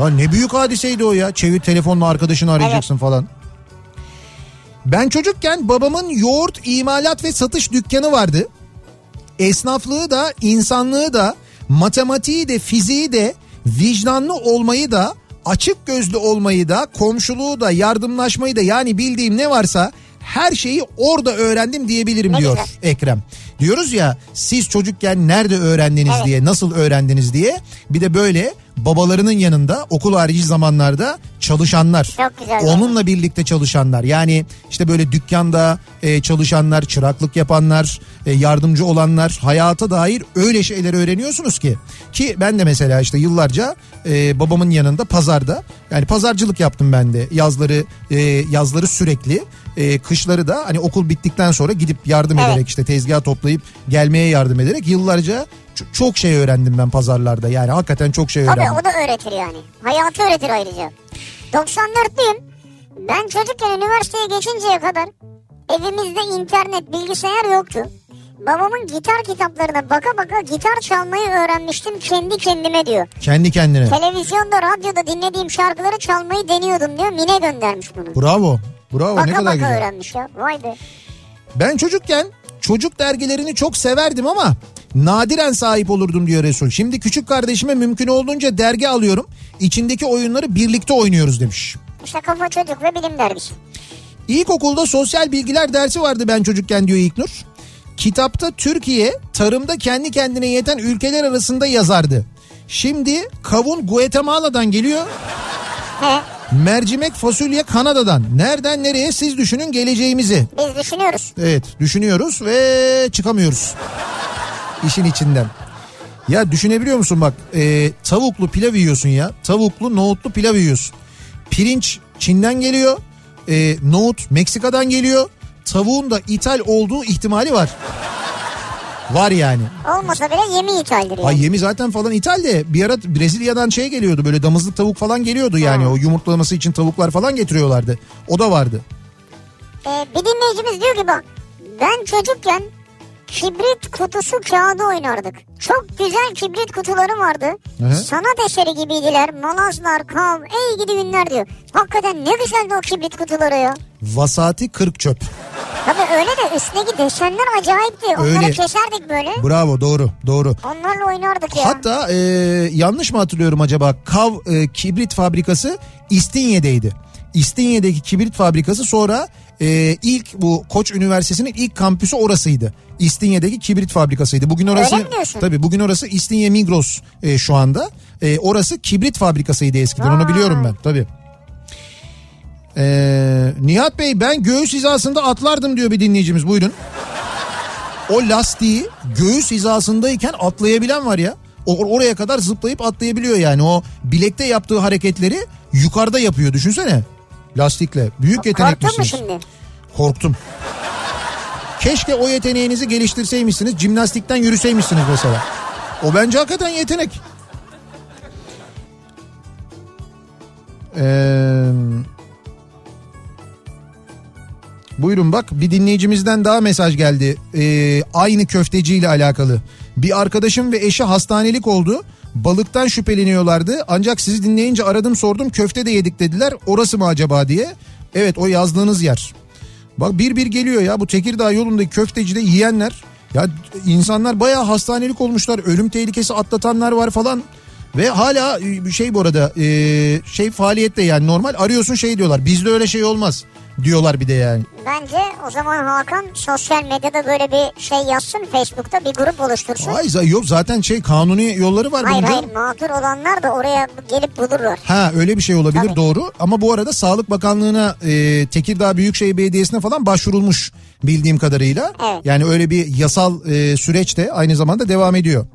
Ya ne büyük hadiseydi o ya. Çevir telefonla arkadaşını arayacaksın falan. Ben çocukken babamın yoğurt imalat ve satış dükkanı vardı. Esnaflığı da, insanlığı da, matematiği de, fiziği de, vicdanlı olmayı da, açık gözlü olmayı da, komşuluğu da, yardımlaşmayı da yani bildiğim ne varsa her şeyi orada öğrendim diyebilirim Ne diyor güzel. Ekrem. Diyoruz ya siz çocukken nerede öğrendiniz Evet. diye, nasıl öğrendiniz diye. Bir de böyle babalarının yanında okul harici zamanlarda çalışanlar. Onunla birlikte çalışanlar. Yani işte böyle dükkanda e, çalışanlar, çıraklık yapanlar, e, yardımcı olanlar, hayata dair öyle şeyler öğreniyorsunuz ki. Ki ben de mesela işte yıllarca e, babamın yanında pazarda yani pazarcılık yaptım ben de. Yazları e, yazları sürekli e, kışları da hani okul bittikten sonra gidip yardım Evet. ederek işte tezgah toplayıp gelmeye yardım ederek yıllarca çok şey öğrendim ben pazarlarda. Yani hakikaten çok şey öğrendim. Tabii o da öğretir yani. Hayatı öğretir ayrıca. 94'lüyüm. Ben çocukken üniversiteye geçinceye kadar evimizde internet, bilgisayar yoktu. Babamın gitar kitaplarına baka baka gitar çalmayı öğrenmiştim kendi kendime diyor. Kendi kendine. Televizyonda, radyoda dinlediğim şarkıları çalmayı deniyordum diyor. Mine göndermiş bunu. Bravo. Bravo ne Baka kadar baka güzel. öğrenmiş ya. Vay be. Ben çocukken çocuk dergilerini çok severdim ama nadiren sahip olurdum diyor Resul. Şimdi küçük kardeşime mümkün olduğunca dergi alıyorum. İçindeki oyunları birlikte oynuyoruz demiş. İşte Kafa Çocuk ve Bilim Dergisi. İlkokulda sosyal bilgiler dersi vardı ben çocukken diyor İlknur. Kitapta Türkiye tarımda kendi kendine yeten ülkeler arasında yazardı. Şimdi kavun Guatemala'dan geliyor. He, Mercimek fasulye Kanada'dan. Nereden nereye siz düşünün geleceğimizi. biz düşünüyoruz. Evet düşünüyoruz ve çıkamıyoruz işin içinden. Ya düşünebiliyor musun bak e, tavuklu pilav yiyorsun ya tavuklu nohutlu pilav yiyorsun. Pirinç Çin'den geliyor e, nohut Meksika'dan geliyor tavuğun da ithal olduğu ihtimali var. Var yani. Olmasa bile yemi ithaldir yani. Ay yemi zaten falan ithal de bir ara Brezilya'dan şey geliyordu böyle damızlık tavuk falan geliyordu yani Ha. o yumurtlaması için tavuklar falan getiriyorlardı. O da vardı. Ee, bir dinleyicimiz diyor ki bak ben çocukken kibrit kutusu kağıdı oynardık. Çok güzel kibrit kutuları vardı. Hı. Sanat eseri gibiydiler. Malazlar, kav, ey gidi günler diyor. Hakikaten ne güzeldi o kibrit kutuları ya. Vasati kırk çöp. Tabii öyle de üstündeki desenler acayipti. Onları Öyle. keserdik böyle. Bravo doğru doğru. Onlarla oynardık ya. Hatta e, yanlış mı hatırlıyorum acaba Kav e, kibrit fabrikası İstinye'deydi. İstinye'deki kibrit fabrikası sonra e, ilk bu Koç Üniversitesi'nin ilk kampüsü orasıydı. İstinye'deki kibrit fabrikasıydı. Bugün orası tabii bugün orası İstinye Migros e, şu anda. E, orası kibrit fabrikasıydı eskiden. Onu Vay. biliyorum ben tabii. E, Nihat Bey ben göğüs hizasında atlardım diyor bir dinleyicimiz. Buyurun. O lastiği göğüs hizasındayken atlayabilen var ya. Oraya kadar zıplayıp atlayabiliyor yani. O bilekte yaptığı hareketleri yukarıda yapıyor düşünsene. Lastikle. Büyük Korktun mu yeteneklisiniz. şimdi? Korktum. Keşke o yeteneğinizi geliştirseymişsiniz. Jimnastikten yürüseymişsiniz mesela. O bence hakikaten yetenek. Ee, buyurun bak bir dinleyicimizden daha mesaj geldi. Ee, aynı köfteci ile alakalı. Bir arkadaşım ve eşi hastanelik oldu. Balıktan şüpheleniyorlardı. Ancak sizi dinleyince aradım sordum köfte de yedik dediler. Orası mı acaba diye. Evet o yazdığınız yer. Bak bir bir geliyor ya bu Tekirdağ yolundaki köftecide yiyenler. Ya insanlar bayağı hastanelik olmuşlar. Ölüm tehlikesi atlatanlar var falan. Ve hala e, şey bu arada e, şey faaliyette yani normal arıyorsun şey diyorlar. Bizde öyle şey olmaz diyorlar bir de yani. Bence o zaman Hakan sosyal medyada böyle bir şey yazsın Facebook'ta bir grup oluştursun. Ay za- yok zaten şey kanuni yolları var Hayır bunun hayır mağdur olanlar da oraya gelip bulurlar. Ha öyle bir şey olabilir Tabii. doğru ama bu arada Sağlık Bakanlığı'na e, Tekirdağ Büyükşehir Belediyesi'ne falan başvurulmuş bildiğim kadarıyla. Evet. Yani öyle bir yasal e, süreç de aynı zamanda devam ediyor.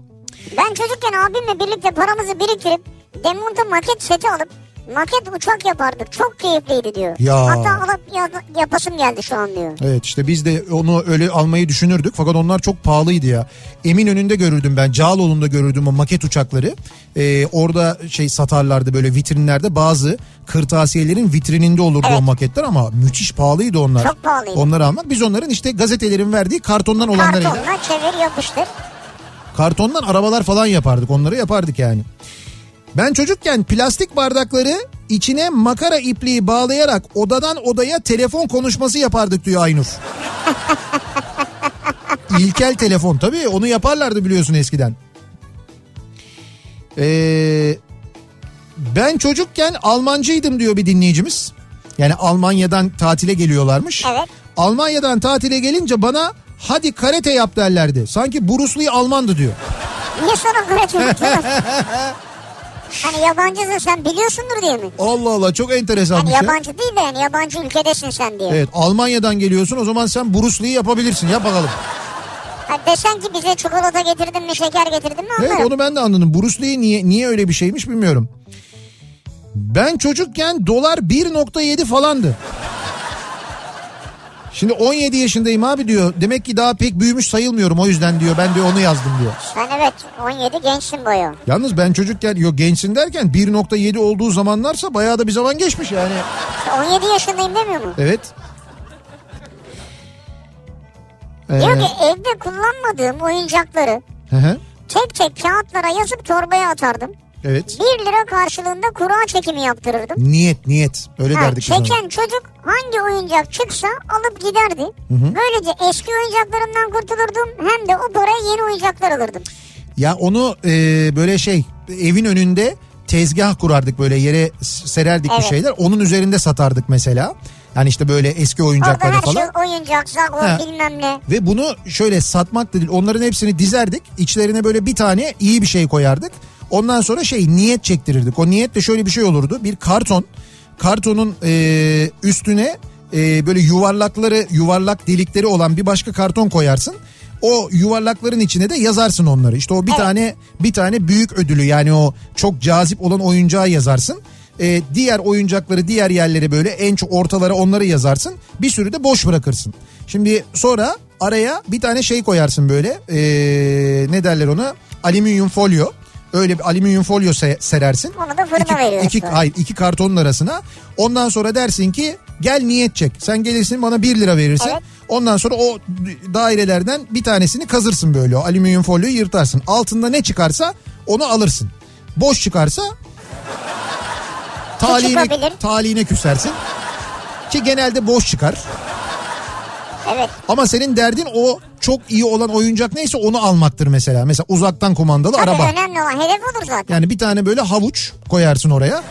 Ben çocukken abimle birlikte paramızı biriktirip demonta maket seti alıp maket uçak yapardık. Çok keyifliydi diyor. Ya. Hatta alıp ya- yapasım geldi şu an diyor. Evet işte biz de onu öyle almayı düşünürdük fakat onlar çok pahalıydı ya. Eminönü'nde görürdüm ben Cağaloğlu'nda görürdüm o maket uçakları. Ee, orada şey satarlardı böyle vitrinlerde bazı kırtasiyelerin vitrininde olurdu Evet. o maketler ama müthiş pahalıydı onlar. Çok pahalıydı. Onları almak biz onların işte gazetelerin verdiği kartondan olanlarıyla. Kartonla çevir yapıştır. Kartondan arabalar falan yapardık onları yapardık yani. Ben çocukken plastik bardakları içine makara ipliği bağlayarak odadan odaya telefon konuşması yapardık diyor Aynur. İlkel telefon tabii onu yaparlardı biliyorsun eskiden. Ee, ben çocukken Almancıydım diyor bir dinleyicimiz. Yani Almanya'dan tatile geliyorlarmış. Evet. Almanya'dan tatile gelince bana hadi karate yap derlerdi. Sanki Bruce Lee Almandı diyor. Niye sana karate yapıyorsun? Hani yabancısın sen biliyorsundur diye mi? Allah Allah çok enteresan Hani bir şey. yabancı değil de yani yabancı ülkedesin sen diye. Evet Almanya'dan geliyorsun o zaman sen Bruce Lee yapabilirsin yap bakalım. Ha, desen ki bize çikolata getirdin mi şeker getirdin mi anlarım. Evet onu ben de anladım. Bruce Lee niye, niye öyle bir şeymiş bilmiyorum. Ben çocukken dolar 1.7 falandı. Şimdi 17 yaşındayım abi diyor. Demek ki daha pek büyümüş sayılmıyorum o yüzden diyor. Ben diyor onu yazdım diyor. Sen evet 17 gençsin boyu. Yalnız ben çocukken yok gençsin derken 1.7 olduğu zamanlarsa bayağı da bir zaman geçmiş yani. 17 yaşındayım demiyor mu? Evet. Ee, Diyor ki evde kullanmadığım oyuncakları hı hı, tek tek kağıtlara yazıp torbaya atardım. Evet. 1 lira karşılığında kura çekimi yaptırırdım. Niyet niyet öyle Ha, derdik çeken çocuk hangi oyuncak çıksa alıp giderdi. Böylece eski oyuncaklarımdan kurtulurdum hem de o paraya yeni oyuncaklar alırdım. Ya onu e, böyle şey evin önünde tezgah kurardık böyle yere sererdik bir Evet. şeyler. Onun üzerinde satardık mesela. Yani işte böyle eski Orada oyuncakları her falan. şey oyuncak, zago Ha. bilmem ne. Ve bunu şöyle satmak da değil onların hepsini dizerdik. İçlerine böyle bir tane iyi bir şey koyardık. Ondan sonra şey niyet çektirirdik. O niyet de şöyle bir şey olurdu. Bir karton. Kartonun e, üstüne e, böyle yuvarlakları yuvarlak delikleri olan bir başka karton koyarsın. O yuvarlakların içine de yazarsın onları. İşte o bir tane bir tane büyük ödülü yani o çok cazip olan oyuncağı yazarsın. E, diğer oyuncakları diğer yerlere böyle en çok ortalara onları yazarsın. Bir sürü de boş bırakırsın. Şimdi sonra araya bir tane şey koyarsın böyle e, ne derler ona alüminyum folyo. Öyle bir alüminyum folyo se- serersin. Onu da fırına İki- veriyorsun. iki- hayır iki kartonun arasına. Ondan sonra dersin ki gel niyet çek. Sen gelirsin bana 1 lira verirsin. Evet. Ondan sonra o dairelerden bir tanesini kazırsın böyle. O alüminyum folyoyu yırtarsın. Altında ne çıkarsa onu alırsın. Boş çıkarsa talihine, talihine küsersin. Ki genelde boş çıkar. Evet. Ama senin derdin o çok iyi olan oyuncak neyse onu almaktır mesela. Mesela uzaktan kumandalı Tabii araba. önemli olan hedef olur zaten. Yani bir tane böyle havuç koyarsın oraya.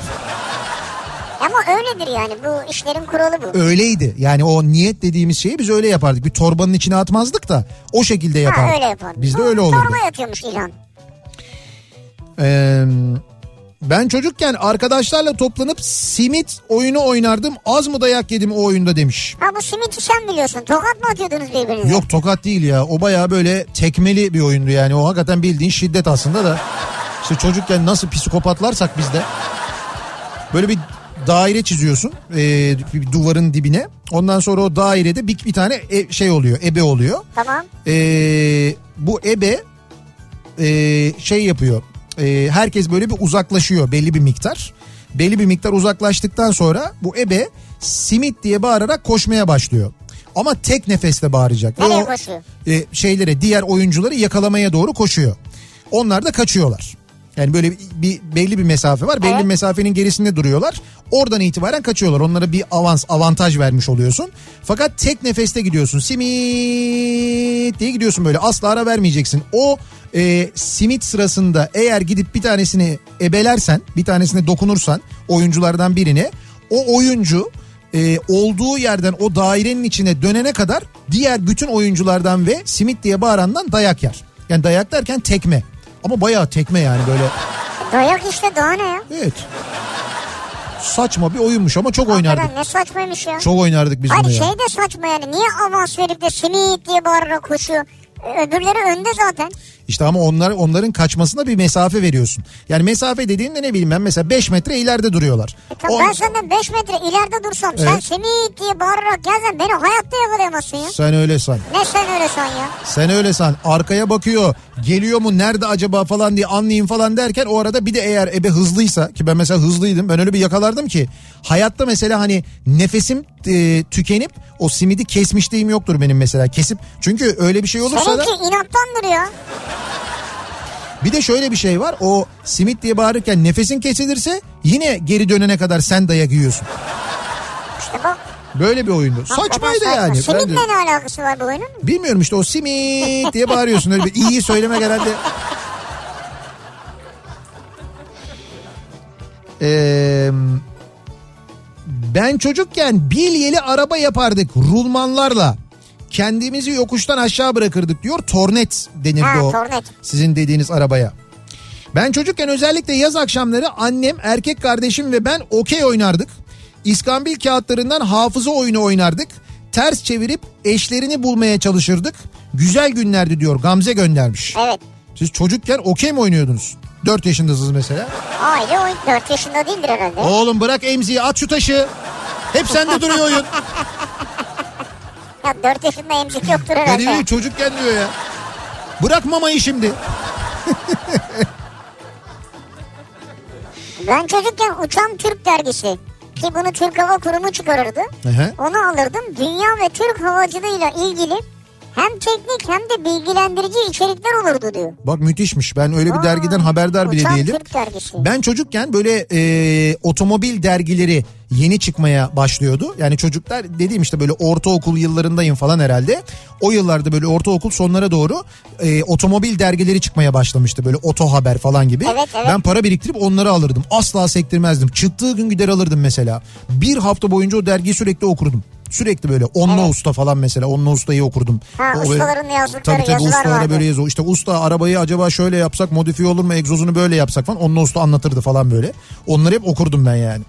Ama öyledir yani bu işlerin kuralı bu. Öyleydi. Yani o niyet dediğimiz şeyi biz öyle yapardık. Bir torbanın içine atmazdık da o şekilde yapardık. Ha öyle yapardık. Bizde öyle olurdu. Torba yatıyormuş İlhan. Ee, ben çocukken arkadaşlarla toplanıp simit oyunu oynardım. Az mı dayak yedim o oyunda demiş. Ha bu simiti sen biliyorsun. Tokat mı atıyordunuz birbirinize? Yok tokat değil ya. O baya böyle tekmeli bir oyundu yani. O hakikaten bildiğin şiddet aslında da. İşte çocukken nasıl psikopatlarsak biz de. Böyle bir daire çiziyorsun e, bir duvarın dibine. Ondan sonra o dairede bir, bir tane e- şey oluyor, ebe oluyor. Tamam. E, bu ebe e, şey yapıyor. E, herkes böyle bir uzaklaşıyor belli bir miktar. Belli bir miktar uzaklaştıktan sonra bu ebe simit diye bağırarak koşmaya başlıyor. Ama tek nefeste bağıracak. Nereye o, koşuyor? e, şeylere diğer oyuncuları yakalamaya doğru koşuyor. Onlar da kaçıyorlar. Yani böyle bir, belli bir mesafe var. Belli Evet. bir mesafenin gerisinde duruyorlar. Oradan itibaren kaçıyorlar. Onlara bir avans, avantaj vermiş oluyorsun. Fakat tek nefeste gidiyorsun. Simit diye gidiyorsun böyle. Asla ara vermeyeceksin. O e, simit sırasında eğer gidip bir tanesini ebelersen, bir tanesine dokunursan oyunculardan birine o oyuncu e, olduğu yerden o dairenin içine dönene kadar diğer bütün oyunculardan ve simit diye bağırandan dayak yer. Yani dayak derken tekme. Ama bayağı tekme yani böyle. Dayak işte daha ne ya? Evet. Saçma bir oyunmuş ama çok oynardık. Ne saçmaymış ya. Çok oynardık biz bunu Hayır ya. şey de saçma yani. Niye avans verip de simit diye bağırarak koşuyor? Öbürleri önde zaten. İşte ama onlar onların kaçmasına bir mesafe veriyorsun. Yani mesafe dediğinde ne bileyim ben mesela 5 metre ileride duruyorlar. E tamam, O- ben senden 5 metre ileride dursam sen Evet. simit diye bağırarak gelsen beni hayatta yakalayamazsın ya. Sen öyle san. Ne sen öyle san ya? Sen öyle san. Arkaya bakıyor. Geliyor mu nerede acaba falan diye anlayayım falan derken o arada bir de eğer ebe hızlıysa ki ben mesela hızlıydım. Ben öyle bir yakalardım ki hayatta mesela hani nefesim e, tükenip o simidi kesmişliğim yoktur benim mesela. Kesip çünkü öyle bir şey olursa da Seninki inattandır ya. Bir de şöyle bir şey var. O simit diye bağırırken nefesin kesilirse yine geri dönene kadar sen dayak yiyorsun. İşte bak. Böyle bir oyundu. hakikaten Saçmaydı saçma. yani. Simitle de- ne alakası var bu oyunun? Bilmiyorum işte o simit diye bağırıyorsun öyle bir iyi söylemek herhalde. Ee, ben çocukken bilyeli araba yapardık rulmanlarla. Kendimizi yokuştan aşağı bırakırdık diyor. Tornet denirdi Ha, o. tornet. Sizin dediğiniz arabaya. Ben çocukken özellikle yaz akşamları annem, erkek kardeşim ve ben okey oynardık. İskambil kağıtlarından hafıza oyunu oynardık. Ters çevirip eşlerini bulmaya çalışırdık. Güzel günlerdi diyor Gamze göndermiş. Evet. Siz çocukken okey mi oynuyordunuz? 4 yaşındasınız mesela. Aile oyun 4 yaşında değildir herhalde. Oğlum bırak emziği at şu taşı. Hep sende duruyor oyun. Ya 4 yaşında emzik yoktur herhalde. diyor çocukken diyor ya. Bırak mamayı şimdi. Ben çocukken Uçan Türk dergisi ki bunu Türk Hava Kurumu çıkarırdı. Hı hı. Onu alırdım. Dünya ve Türk havacılığıyla ilgili Hem teknik hem de bilgilendirici içerikler olurdu diyor. Bak müthişmiş. Ben öyle bir Aa, dergiden haberdar bile Uçan değilim. Türk dergisi. Ben çocukken böyle e, otomobil dergileri yeni çıkmaya başlıyordu. Yani çocuklar dediğim işte böyle ortaokul yıllarındayım falan herhalde. O yıllarda böyle ortaokul sonlara doğru e, otomobil dergileri çıkmaya başlamıştı. Böyle oto haber falan gibi. Evet, evet. Ben para biriktirip onları alırdım. Asla sektirmezdim. Çıktığı gün gider alırdım mesela. Bir hafta boyunca o dergiyi sürekli okurdum. Sürekli böyle onlu Evet. usta falan mesela onlu ustayı okurdum. Ha, O böyle- ustaların yazdıkları tabii, tabii, yazılar vardı. böyle yazıyor. İşte usta arabayı acaba şöyle yapsak modifiye olur mu egzozunu böyle yapsak falan. Onlu usta anlatırdı falan böyle. Onları hep okurdum ben yani.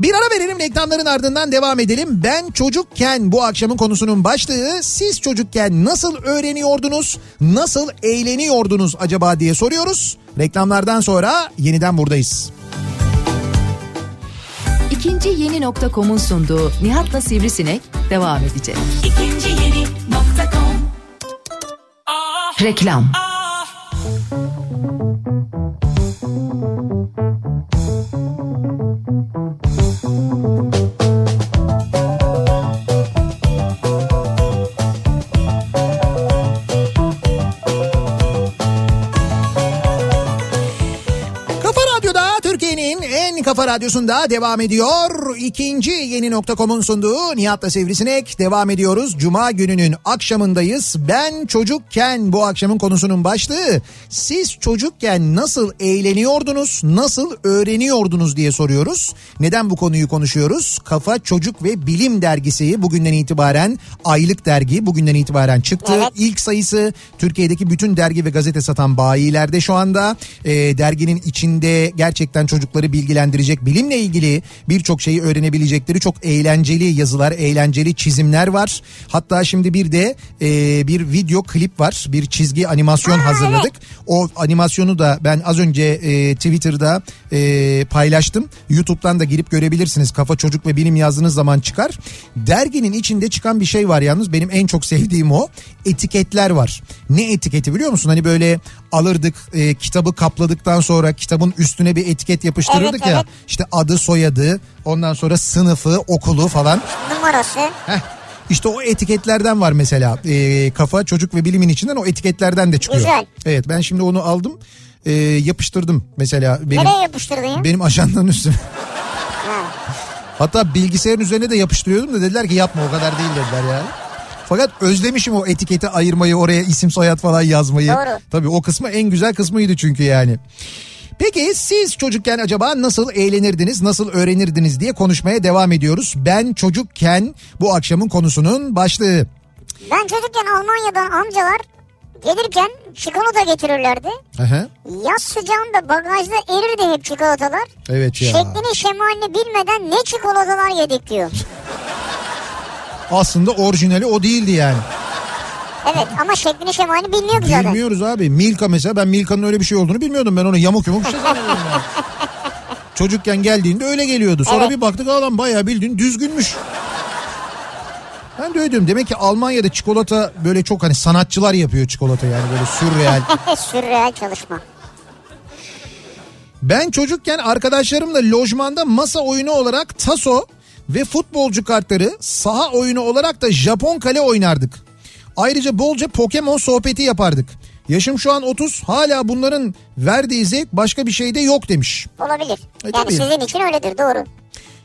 Bir ara verelim reklamların ardından devam edelim. Ben çocukken bu akşamın konusunun başlığı siz çocukken nasıl öğreniyordunuz, nasıl eğleniyordunuz acaba diye soruyoruz. Reklamlardan sonra yeniden buradayız. İkinci yeni nokta.com'un sunduğu Nihat'la Sivrisinek devam edecek. İkinci yeni nokta com. Reklam. Kafa kafa radyosunda devam ediyor. İkinci yeni nokta.com'un sunduğu Nihat'la Sivrisinek devam ediyoruz. Cuma gününün akşamındayız. Ben çocukken bu akşamın konusunun başlığı. Siz çocukken nasıl eğleniyordunuz, nasıl öğreniyordunuz diye soruyoruz. Neden bu konuyu konuşuyoruz? Kafa Çocuk ve Bilim Dergisi bugünden itibaren aylık dergi bugünden itibaren çıktı. Evet. İlk sayısı Türkiye'deki bütün dergi ve gazete satan bayilerde şu anda. E, derginin içinde gerçekten çocukları bilgilendirecek bilimle ilgili birçok şeyi öğrenebilecekleri çok eğlenceli yazılar, eğlenceli çizimler var. Hatta şimdi bir de e, bir video klip var. Bir çizgi animasyon hazırladık. O animasyonu da ben az önce e, Twitter'da e, paylaştım. YouTube'dan da girip görebilirsiniz. Kafa Çocuk ve Bilim yazdığınız zaman çıkar. Derginin içinde çıkan bir şey var yalnız. Benim en çok sevdiğim o. Etiketler var. Ne etiketi biliyor musun? Hani böyle alırdık e, kitabı kapladıktan sonra kitabın üstüne bir etiket yapıştırırdık Evet, ya. evet. İşte adı soyadı ondan sonra sınıfı okulu falan. Numarası. Heh. İşte o etiketlerden var mesela Ee, kafa çocuk ve bilimin içinden o etiketlerden de çıkıyor. Güzel. Evet ben şimdi onu aldım ee, yapıştırdım mesela benim Nereye yapıştırdın ya? benim ajandanın üstüne. Ha. Hatta bilgisayarın üzerine de yapıştırıyordum da dediler ki yapma o kadar değil dediler yani. Fakat özlemişim o etiketi ayırmayı oraya isim soyad falan yazmayı. Doğru. Tabii o kısmı en güzel kısmıydı çünkü yani. Peki siz çocukken acaba nasıl eğlenirdiniz, nasıl öğrenirdiniz diye konuşmaya devam ediyoruz. Ben çocukken bu akşamın konusunun başlığı. Ben çocukken Almanya'dan amcalar gelirken çikolata getirirlerdi. Aha, Yaz sıcağında bagajda erirdi hep çikolatalar. evet ya. Şeklini şemalini bilmeden ne çikolatalar yedik diyor. Aslında orijinali o değildi yani. Evet ama şeklini şemalini bilmiyordu zaten. Bilmiyoruz abi. Milka mesela ben Milka'nın öyle bir şey olduğunu bilmiyordum. Ben onu yamuk yumuk bir şey zannediyordum yani. Çocukken geldiğinde öyle geliyordu. Sonra Evet. bir baktık adam bayağı bildiğin düzgünmüş. Ben de öyle diyorum. Demek ki Almanya'da çikolata böyle çok hani sanatçılar yapıyor çikolata yani böyle sürreal. Sürreal çalışma. Ben çocukken arkadaşlarımla lojmanda masa oyunu olarak taso ve futbolcu kartları saha oyunu olarak da Japon kale oynardık. Ayrıca bolca Pokemon sohbeti yapardık. Yaşım şu an 30 hala bunların verdiği zevk başka bir şeyde yok demiş. Olabilir. E, yani tabii. sizin için öyledir doğru.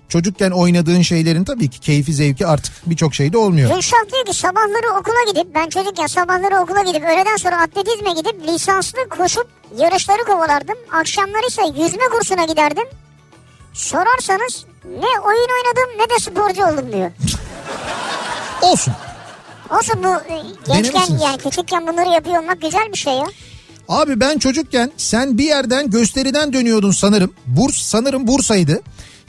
Çocukken oynadığın şeylerin tabii ki keyfi zevki artık birçok şeyde olmuyor. Gülşah diyor ki sabahları okula gidip ben çocukken sabahları okula gidip öğleden sonra atletizme gidip lisanslı koşup yarışları kovalardım. Akşamları ise yüzme kursuna giderdim. Sorarsanız ne oyun oynadım ne de sporcu oldum diyor. Olsun. Olsun bu e, gençken yani küçükken bunları yapıyor olmak güzel bir şey ya. Abi ben çocukken sen bir yerden gösteriden dönüyordun sanırım. Burs sanırım Bursa'ydı.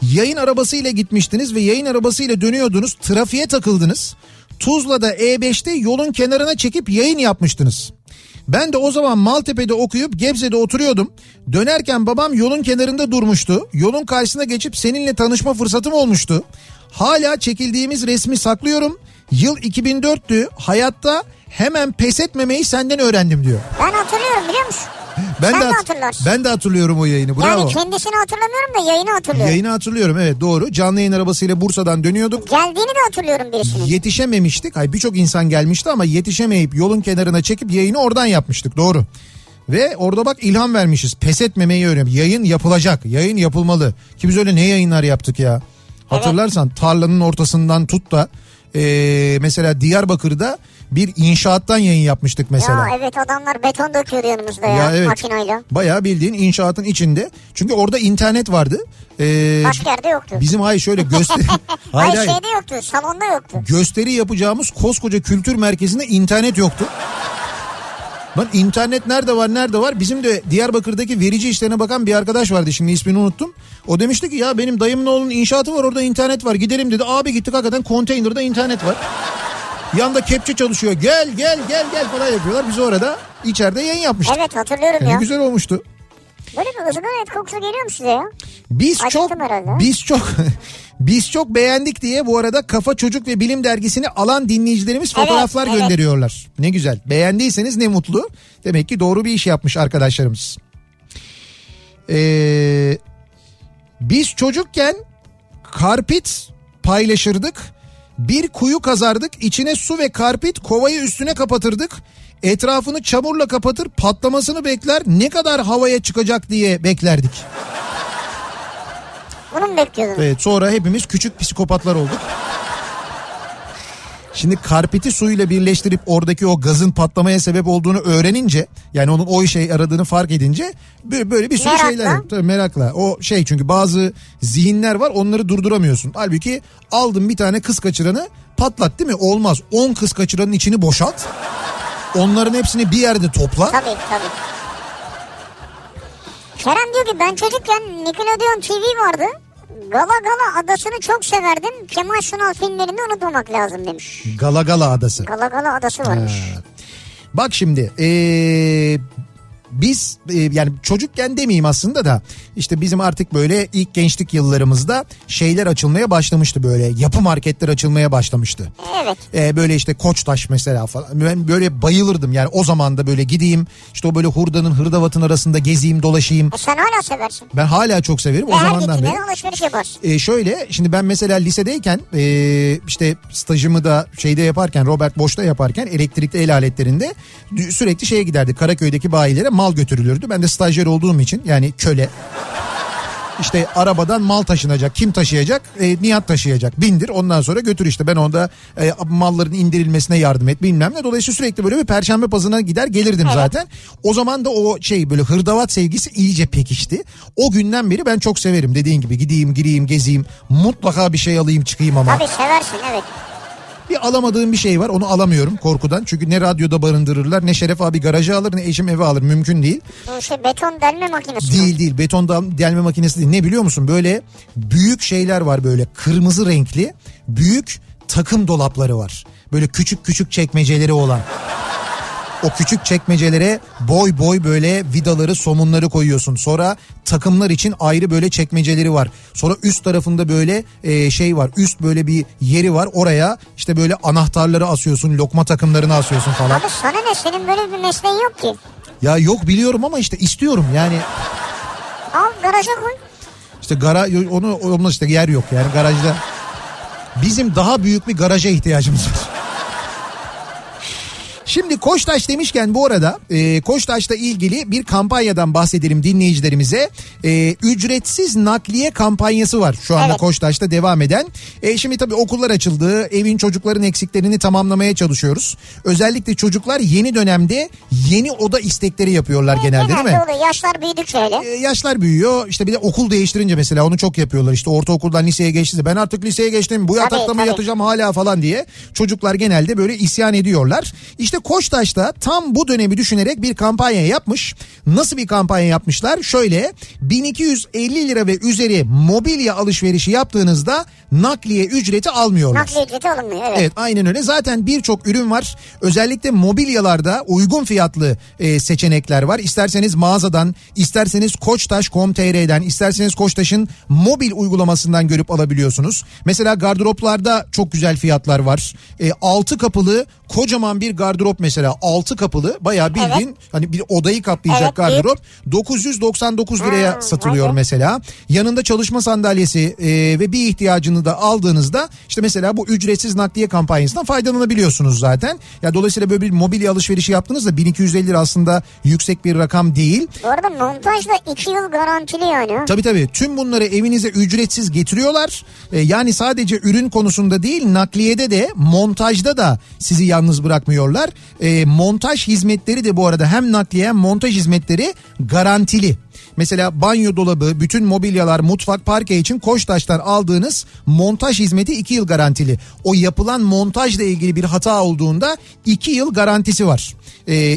Yayın arabasıyla gitmiştiniz ve yayın arabasıyla dönüyordunuz. Trafiğe takıldınız. Tuzla'da E5'te yolun kenarına çekip yayın yapmıştınız. Ben de o zaman Maltepe'de okuyup Gebze'de oturuyordum. Dönerken babam yolun kenarında durmuştu. Yolun karşısına geçip seninle tanışma fırsatım olmuştu. Hala çekildiğimiz resmi saklıyorum. Yıl 2004'tü. Hayatta hemen pes etmemeyi senden öğrendim diyor. Ben hatırlıyorum biliyor musun? Ben Sen de hat- hatırlarsın. Ben de hatırlıyorum o yayını. Bravo. Yani kendisini hatırlamıyorum da yayını hatırlıyorum. Yayını hatırlıyorum evet doğru. Canlı yayın arabasıyla Bursa'dan dönüyorduk. Geldiğini de hatırlıyorum birisinin. Yetişememiştik. Hayır birçok insan gelmişti ama yetişemeyip yolun kenarına çekip yayını oradan yapmıştık doğru. Ve orada bak ilham vermişiz. Pes etmemeyi öğren. Yayın yapılacak. Yayın yapılmalı. Ki biz öyle ne yayınlar yaptık ya. Hatırlarsan tarlanın ortasından tut da eee, mesela Diyarbakır'da bir inşaattan yayın yapmıştık mesela. Ya evet adamlar beton döküyordu yanımızda ya, Ya evet. makinayla. Bayağı bildiğin inşaatın içinde. Çünkü orada internet vardı. Ee, Başka yerde yoktu. bizim hayır şöyle gösteri Hayır, hayır. şeyde yoktu salonda yoktu. gösteri yapacağımız koskoca kültür merkezinde internet yoktu. Lan internet nerede var nerede var? Bizim de Diyarbakır'daki verici işlerine bakan bir arkadaş vardı şimdi ismini unuttum. O demişti ki ya benim dayımın oğlunun inşaatı var orada internet var gidelim dedi. Abi gittik hakikaten konteynerde internet var. Yanda kepçe çalışıyor gel gel gel gel falan yapıyorlar. Biz orada içeride yayın yapmıştık. Evet hatırlıyorum Yani ya. güzel olmuştu. Böyle bir ızgara et kokusu geliyor mu size ya? Biz Acıktım çok herhalde. biz çok biz çok beğendik diye bu arada Kafa Çocuk ve Bilim dergisini alan dinleyicilerimiz Evet, fotoğraflar evet. gönderiyorlar. Ne güzel. Beğendiyseniz ne mutlu. Demek ki doğru bir iş yapmış arkadaşlarımız. Ee, biz çocukken karpit paylaşırdık. Bir kuyu kazardık. içine su ve karpit kovayı üstüne kapatırdık. Etrafını çamurla kapatır patlamasını bekler ne kadar havaya çıkacak diye beklerdik. Bunu mu bekliyordun? Evet sonra hepimiz küçük psikopatlar olduk. Şimdi karpiti suyla birleştirip oradaki o gazın patlamaya sebep olduğunu öğrenince yani onun o işe yaradığını fark edince böyle, böyle bir sürü Merakla. şeyler tabii merakla. O şey çünkü bazı zihinler var onları durduramıyorsun. Halbuki aldın bir tane kız kaçıranı patlat değil mi? Olmaz. 10 kız kaçıranın içini boşalt. Onların hepsini bir yerde topla. Tabii tabii. Kerem diyor ki ben çocukken Nickelodeon TV vardı. Gala Gala adasını çok severdim. Kemal Sunal filmlerini unutmamak lazım demiş. Gala Gala adası. Gala Gala adası varmış. Bak şimdi ee, biz ee, yani çocukken demeyeyim aslında da işte bizim artık böyle ilk gençlik yıllarımızda şeyler açılmaya başlamıştı böyle yapı marketler açılmaya başlamıştı. Evet. Ee, böyle işte Koçtaş mesela falan ben böyle bayılırdım yani o zaman da böyle gideyim işte o böyle hurdanın hırdavatın arasında gezeyim dolaşayım. E sen hala seversin. Ben hala çok severim Ve o zamandan beri. alışveriş yaparsın. E, şöyle şimdi ben mesela lisedeyken e, işte stajımı da şeyde yaparken Robert Bosch'ta yaparken elektrikli el aletlerinde sürekli şeye giderdi Karaköy'deki bayilere mal götürülürdü. Ben de stajyer olduğum için yani köle işte arabadan mal taşınacak. Kim taşıyacak? E, Nihat taşıyacak. Bindir ondan sonra götür işte. Ben onda e, malların indirilmesine yardım et bilmem ne. Dolayısıyla sürekli böyle bir perşembe pazına gider gelirdim zaten. O zaman da o şey böyle hırdavat sevgisi iyice pekişti. O günden beri ben çok severim. Dediğin gibi gideyim gireyim gezeyim. Mutlaka bir şey alayım çıkayım ama. Tabii seversin evet. Bir alamadığım bir şey var onu alamıyorum korkudan. Çünkü ne radyoda barındırırlar ne Şeref abi garaja alır ne eşim eve alır mümkün değil. Bu şey beton delme makinesi. Değil değil beton delme makinesi değil. Ne biliyor musun? Böyle büyük şeyler var böyle kırmızı renkli büyük takım dolapları var. Böyle küçük küçük çekmeceleri olan. O küçük çekmecelere boy boy böyle vidaları somunları koyuyorsun. Sonra takımlar için ayrı böyle çekmeceleri var. Sonra üst tarafında böyle e, şey var. Üst böyle bir yeri var. Oraya işte böyle anahtarları asıyorsun. Lokma takımlarını asıyorsun falan. Abi sana ne senin böyle bir mesleğin yok ki. Ya yok biliyorum ama işte istiyorum. Yani Al garaja koy. İşte garaj onu onun işte yer yok yani garajda. Bizim daha büyük bir garaja ihtiyacımız var. Şimdi Koçtaş demişken bu arada e, Koçtaş'la ilgili bir kampanyadan bahsedelim dinleyicilerimize. E, ücretsiz nakliye kampanyası var şu anda Evet. Koçtaş'ta devam eden. E, şimdi tabii okullar açıldı. Evin çocukların eksiklerini tamamlamaya çalışıyoruz. Özellikle çocuklar yeni dönemde yeni oda istekleri yapıyorlar genelde değil mi? Genelde oluyor. Yaşlar büyüdükçe öyle. E, yaşlar büyüyor. İşte bir de okul değiştirince mesela onu çok yapıyorlar. İşte ortaokuldan liseye geçti. Ben artık liseye geçtim. Bu yatakta mı yatacağım hala falan diye. Çocuklar genelde böyle isyan ediyorlar. İşte Koçtaş'ta tam bu dönemi düşünerek bir kampanya yapmış. Nasıl bir kampanya yapmışlar? Şöyle 1250 lira ve üzeri mobilya alışverişi yaptığınızda nakliye ücreti almıyorlar. Nakliye ücreti alınmıyor evet. Evet aynen öyle. Zaten birçok ürün var. Özellikle mobilyalarda uygun fiyatlı e, seçenekler var. İsterseniz mağazadan, isterseniz koçtaş.com.tr'den, isterseniz Koçtaş'ın mobil uygulamasından görüp alabiliyorsunuz. Mesela gardıroplarda çok güzel fiyatlar var. E, 6 kapılı kocaman bir gardırop mesela altı kapılı bayağı bildiğin hani bir odayı kaplayacak Evet, gardırop 999 liraya Ha, satılıyor be. mesela. Yanında çalışma sandalyesi e, ve bir ihtiyacını da aldığınızda işte mesela bu ücretsiz nakliye kampanyasından faydalanabiliyorsunuz zaten. Ya dolayısıyla böyle bir mobilya alışverişi yaptığınızda 1250 lira aslında yüksek bir rakam değil. Bu arada montaj da 2 yıl garantili yani. Tabii tabii tüm bunları evinize ücretsiz getiriyorlar. Ee, yani sadece ürün konusunda değil nakliyede de montajda da sizi yalnız bırakmıyorlar. Ee, montaj hizmetleri de bu arada hem nakliye hem montaj hizmetleri garantili. Mesela banyo dolabı, bütün mobilyalar, mutfak, parke için Koçtaş'tan aldığınız montaj hizmeti 2 yıl garantili. O yapılan montajla ilgili bir hata olduğunda 2 yıl garantisi var.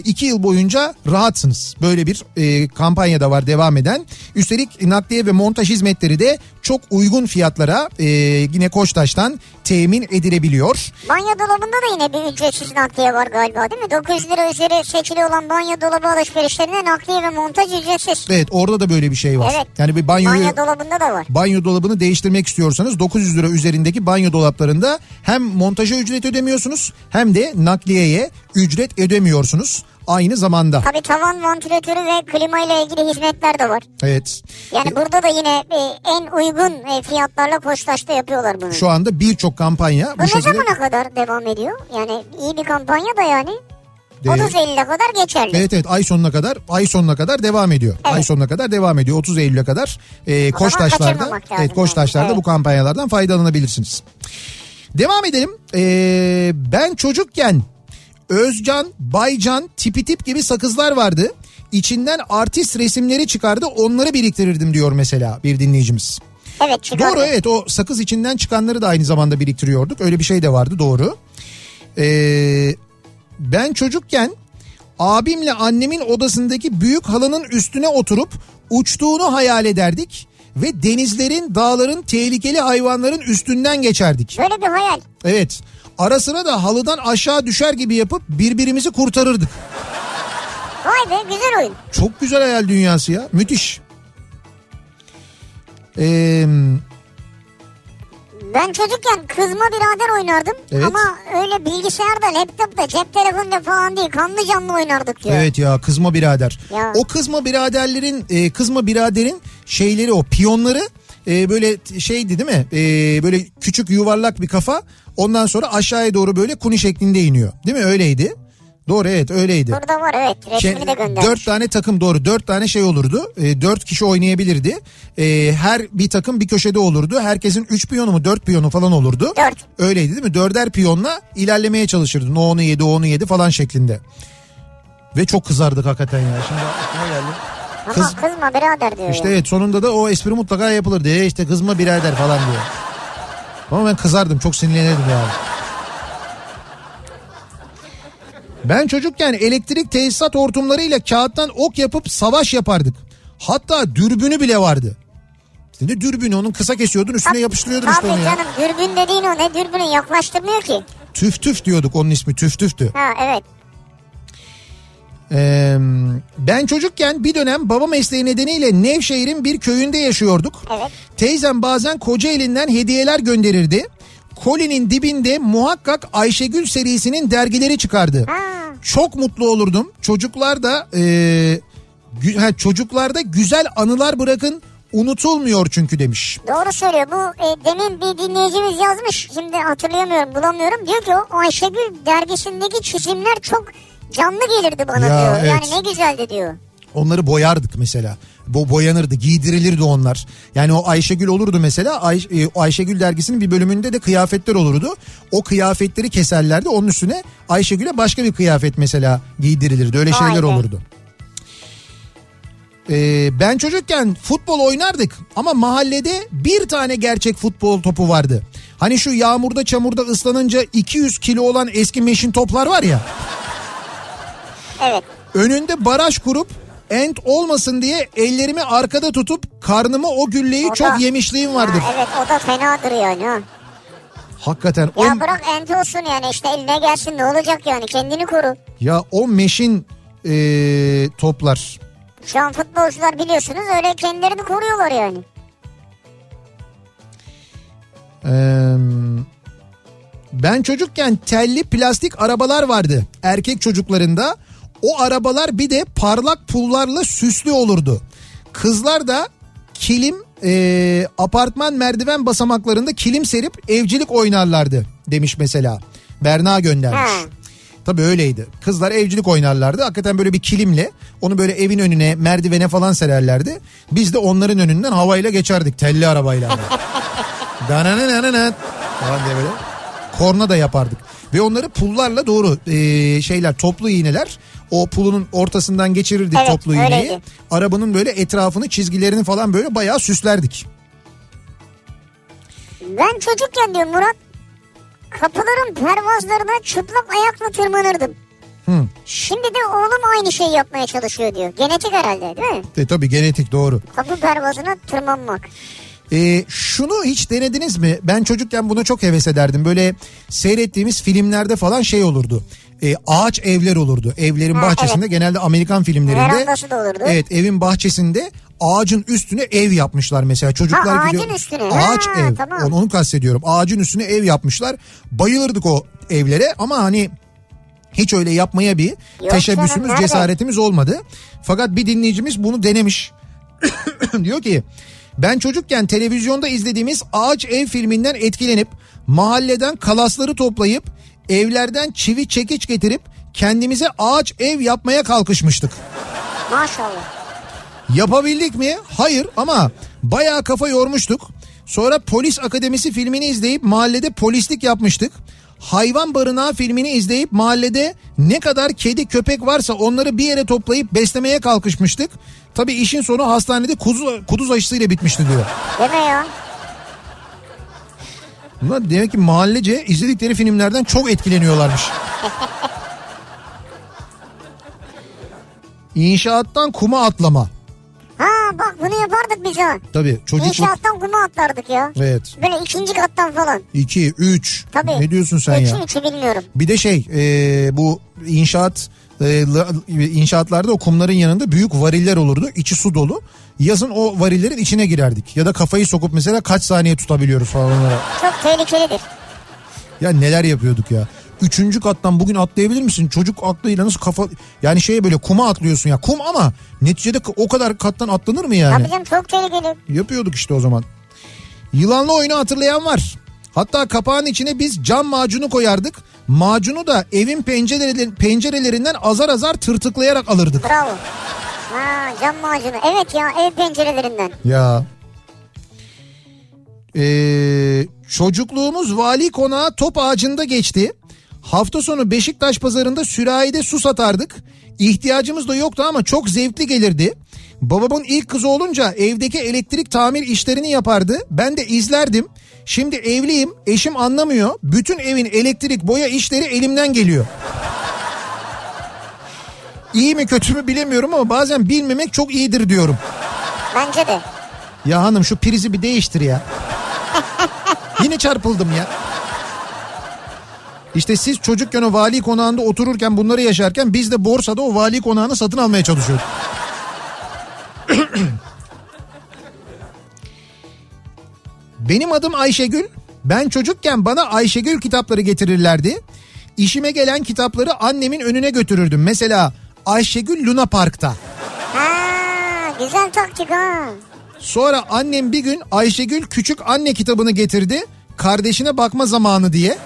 2 yıl boyunca rahatsınız. Böyle bir e, kampanya da var devam eden. Üstelik nakliye ve montaj hizmetleri de çok uygun fiyatlara e, yine Koçtaş'tan temin edilebiliyor. Banyo dolabında da yine bir ücretsiz nakliye var galiba değil mi? 900 lira üzeri seçili olan banyo dolabı alışverişlerine nakliye ve montaj ücretsiz. Evet orada da böyle bir şey var. Evet. Yani bir banyoyu Banyo dolabında da var. banyo dolabını değiştirmek istiyorsanız 900 lira üzerindeki banyo dolaplarında hem montaja ücret ödemiyorsunuz hem de nakliyeye ücret ödemiyorsunuz aynı zamanda. Tabii tavan vantilatörü ve klima ile ilgili hizmetler de var. Evet. Yani burada da yine e, en uygun e, fiyatlarla Koçtaş'ta yapıyorlar bunu. Şu anda birçok kampanya Bu bu ne şekilde zamana kadar devam ediyor? Yani iyi bir kampanya da yani. Ee, 30 Eylül'e kadar geçerli. Evet evet ay sonuna kadar ay sonuna kadar devam ediyor. Evet. Ay sonuna kadar devam ediyor. 30 Eylül'e kadar e, Koçtaşlar'da evet Koçtaşlar'da yani. bu kampanyalardan faydalanabilirsiniz. Devam edelim. Ee, ben çocukken Özcan, Baycan, tipi tip gibi sakızlar vardı. İçinden artist resimleri çıkardı onları biriktirirdim diyor mesela bir dinleyicimiz. Evet çıkar. Doğru evet o sakız içinden çıkanları da aynı zamanda biriktiriyorduk. Öyle bir şey de vardı doğru. Ee, ben çocukken abimle annemin odasındaki büyük halının üstüne oturup uçtuğunu hayal ederdik. Ve denizlerin, dağların, tehlikeli hayvanların üstünden geçerdik. Böyle bir hayal. Evet. Ara sıra da halıdan aşağı düşer gibi yapıp birbirimizi kurtarırdık. Vay be güzel oyun. Çok güzel hayal dünyası ya. Müthiş. Ee, Ben çocukken kızma birader oynardım. Evet. Ama öyle bilgisayarda, laptopta, cep telefonunda falan değil. Kanlı canlı oynardık diyor. Evet ya kızma birader. Ya. O kızma biraderlerin e, kızma biraderin şeyleri o piyonları e, böyle şeydi değil mi? E, böyle küçük yuvarlak bir kafa. Ondan sonra aşağıya doğru böyle kuni şeklinde iniyor. Değil mi? Öyleydi. Doğru evet öyleydi. Burada var evet. Resmini Şey, de göndermiş. dört tane takım doğru dört tane şey olurdu. E, dört kişi oynayabilirdi. E, her bir takım bir köşede olurdu. Herkesin üç piyonu mu dört piyonu falan olurdu. Dört. Öyleydi değil mi? Dörder piyonla ilerlemeye çalışırdın. O onu yedi o onu yedi falan şeklinde. Ve çok kızardık hakikaten ya. Şimdi aklıma geldi. Ama Kız, kızma birader diyor. işte evet sonunda da o espri mutlaka yapılırdı. E işte kızma birader falan diyor. Ama ben kızardım çok sinirlenirdim yani. Ben çocukken elektrik tesisat hortumlarıyla kağıttan ok yapıp savaş yapardık. Hatta dürbünü bile vardı. Şimdi dürbünü onun kısa kesiyordun üstüne yapıştırıyordun işte Tabii onu ya. canım dürbün dediğin o ne dürbünü yaklaştırmıyor ki. Tüf tüf diyorduk onun ismi tüf tüftü. Ha evet. Ee, ben çocukken bir dönem baba mesleği nedeniyle Nevşehir'in bir köyünde yaşıyorduk. Evet. Teyzem bazen Kocaeli'nden hediyeler gönderirdi. Kolinin dibinde muhakkak Ayşegül serisinin dergileri çıkardı. Ha. Çok mutlu olurdum. Çocuklar da e, gü- ha, çocuklarda güzel anılar bırakın unutulmuyor çünkü demiş. Doğru söylüyor. Bu e, demin bir dinleyicimiz yazmış. Şimdi hatırlayamıyorum, bulamıyorum. Diyor ki o Ayşegül dergisindeki çizimler çok canlı gelirdi bana Ya, diyor. evet. Yani ne güzeldi diyor. Onları boyardık mesela. Bo boyanırdı, giydirilirdi onlar. Yani o Ayşegül olurdu mesela. Ay e, Ayşegül dergisinin bir bölümünde de kıyafetler olurdu. O kıyafetleri keserlerdi. Onun üstüne Ayşegül'e başka bir kıyafet mesela giydirilirdi. Öyle şeyler be. olurdu. Ee, ben çocukken futbol oynardık ama mahallede bir tane gerçek futbol topu vardı. Hani şu yağmurda çamurda ıslanınca 200 kilo olan eski meşin toplar var ya. Evet. Önünde baraj kurup ent olmasın diye ellerimi arkada tutup karnımı o gülleyi O çok da- yemişliğim vardır. Ha, evet o da fenadır yani. Ha. Hakikaten Ya bırak ent olsun yani işte eline gelsin ne olacak yani kendini koru. ya o meşin e, toplar. Şu an futbolcular biliyorsunuz öyle kendilerini koruyorlar yani. Ee, Ben çocukken telli plastik arabalar vardı erkek çocuklarında. O arabalar bir de parlak pullarla süslü olurdu. Kızlar da kilim e, apartman merdiven basamaklarında kilim serip evcilik oynarlardı demiş mesela. Berna göndermiş. Ha. Tabii öyleydi. Kızlar evcilik oynarlardı. Hakikaten böyle bir kilimle onu böyle evin önüne merdivene falan sererlerdi. Biz de onların önünden havayla geçerdik telli arabayla. Dananananan falan diye böyle korna da yapardık. Ve onları pullarla doğru e, şeyler toplu iğneler o pulunun ortasından geçirirdik Evet, toplu iğneyi. öyleydi. Arabanın böyle etrafını çizgilerini falan böyle bayağı süslerdik. Ben çocukken diyor Murat kapıların pervazlarına çıplak ayakla tırmanırdım. Hı. Şimdi de oğlum aynı şeyi yapmaya çalışıyor diyor. Genetik herhalde değil mi? E, tabii genetik doğru. Kapı pervazına tırmanmak. Ee, şunu hiç denediniz mi? Ben çocukken buna çok heves ederdim. Böyle seyrettiğimiz filmlerde falan şey olurdu. Ee, ağaç evler olurdu. Evlerin Ha, bahçesinde genelde Amerikan filmlerinde. Verandası da olurdu. Evet evin bahçesinde ağacın üstüne ev yapmışlar mesela. Çocuklar Ha, ağacın gidiyor. üstüne. Ağaç Ha, ev. tamam. Onu, onu kastediyorum. Ağacın üstüne ev yapmışlar. Bayılırdık o evlere ama hani hiç öyle yapmaya bir canım, teşebbüsümüz, nerede? cesaretimiz olmadı. Fakat bir dinleyicimiz bunu denemiş. diyor ki ben çocukken televizyonda izlediğimiz Ağaç Ev filminden etkilenip mahalleden kalasları toplayıp evlerden çivi çekiç getirip kendimize ağaç ev yapmaya kalkışmıştık. Maşallah. Yapabildik mi? Hayır ama bayağı kafa yormuştuk. Sonra Polis Akademisi filmini izleyip mahallede polislik yapmıştık. Hayvan Barınağı filmini izleyip mahallede ne kadar kedi köpek varsa onları bir yere toplayıp beslemeye kalkışmıştık. Tabii işin sonu hastanede kuzu, kuduz aşısıyla bitmişti diyor. Deme ya. Bunlar demek ki mahallece izledikleri filmlerden çok etkileniyorlarmış. İnşaattan kuma atlama. Ha bak bunu yapardık biz ha. Tabii çocukluk. İnşaattan kuma atlardık ya. Evet. Böyle ikinci kattan falan. 2, 3. Tabii. Ne diyorsun sen Üçü ya? üçü bilmiyorum. Bir de şey e, bu inşaat inşaatlarda o kumların yanında büyük variller olurdu. İçi su dolu. Yazın o varillerin içine girerdik. Ya da kafayı sokup mesela kaç saniye tutabiliyoruz falan onlara. Çok tehlikelidir. Ya neler yapıyorduk ya. Üçüncü kattan bugün atlayabilir misin? Çocuk aklıyla nasıl kafa... Yani şeye böyle kuma atlıyorsun ya. Kum ama neticede o kadar kattan atlanır mı yani? Tabii canım çok tehlikeli. Yapıyorduk işte o zaman. Yılanlı oyunu hatırlayan var. Hatta kapağın içine biz cam macunu koyardık. Macunu da evin pencereleri, pencerelerinden azar azar tırtıklayarak alırdık. Bravo. Ha cam macunu. Evet ya ev pencerelerinden. Ya. Ee, çocukluğumuz vali konağı top ağacında geçti. Hafta sonu Beşiktaş pazarında sürahide su satardık. İhtiyacımız da yoktu ama çok zevkli gelirdi. Babamın ilk kızı olunca evdeki elektrik tamir işlerini yapardı. Ben de izlerdim. Şimdi evliyim, eşim anlamıyor. Bütün evin elektrik boya işleri elimden geliyor. İyi mi kötü mü bilemiyorum ama bazen bilmemek çok iyidir diyorum. Bence de. Ya hanım şu prizi bir değiştir ya. Yine çarpıldım ya. İşte siz çocukken o vali konağında otururken bunları yaşarken biz de borsada o vali konağını satın almaya çalışıyorduk. Benim adım Ayşegül. Ben çocukken bana Ayşegül kitapları getirirlerdi. İşime gelen kitapları annemin önüne götürürdüm. Mesela Ayşegül Luna Park'ta. Ha güzel taktik ha. Sonra annem bir gün Ayşegül küçük anne kitabını getirdi. Kardeşine bakma zamanı diye.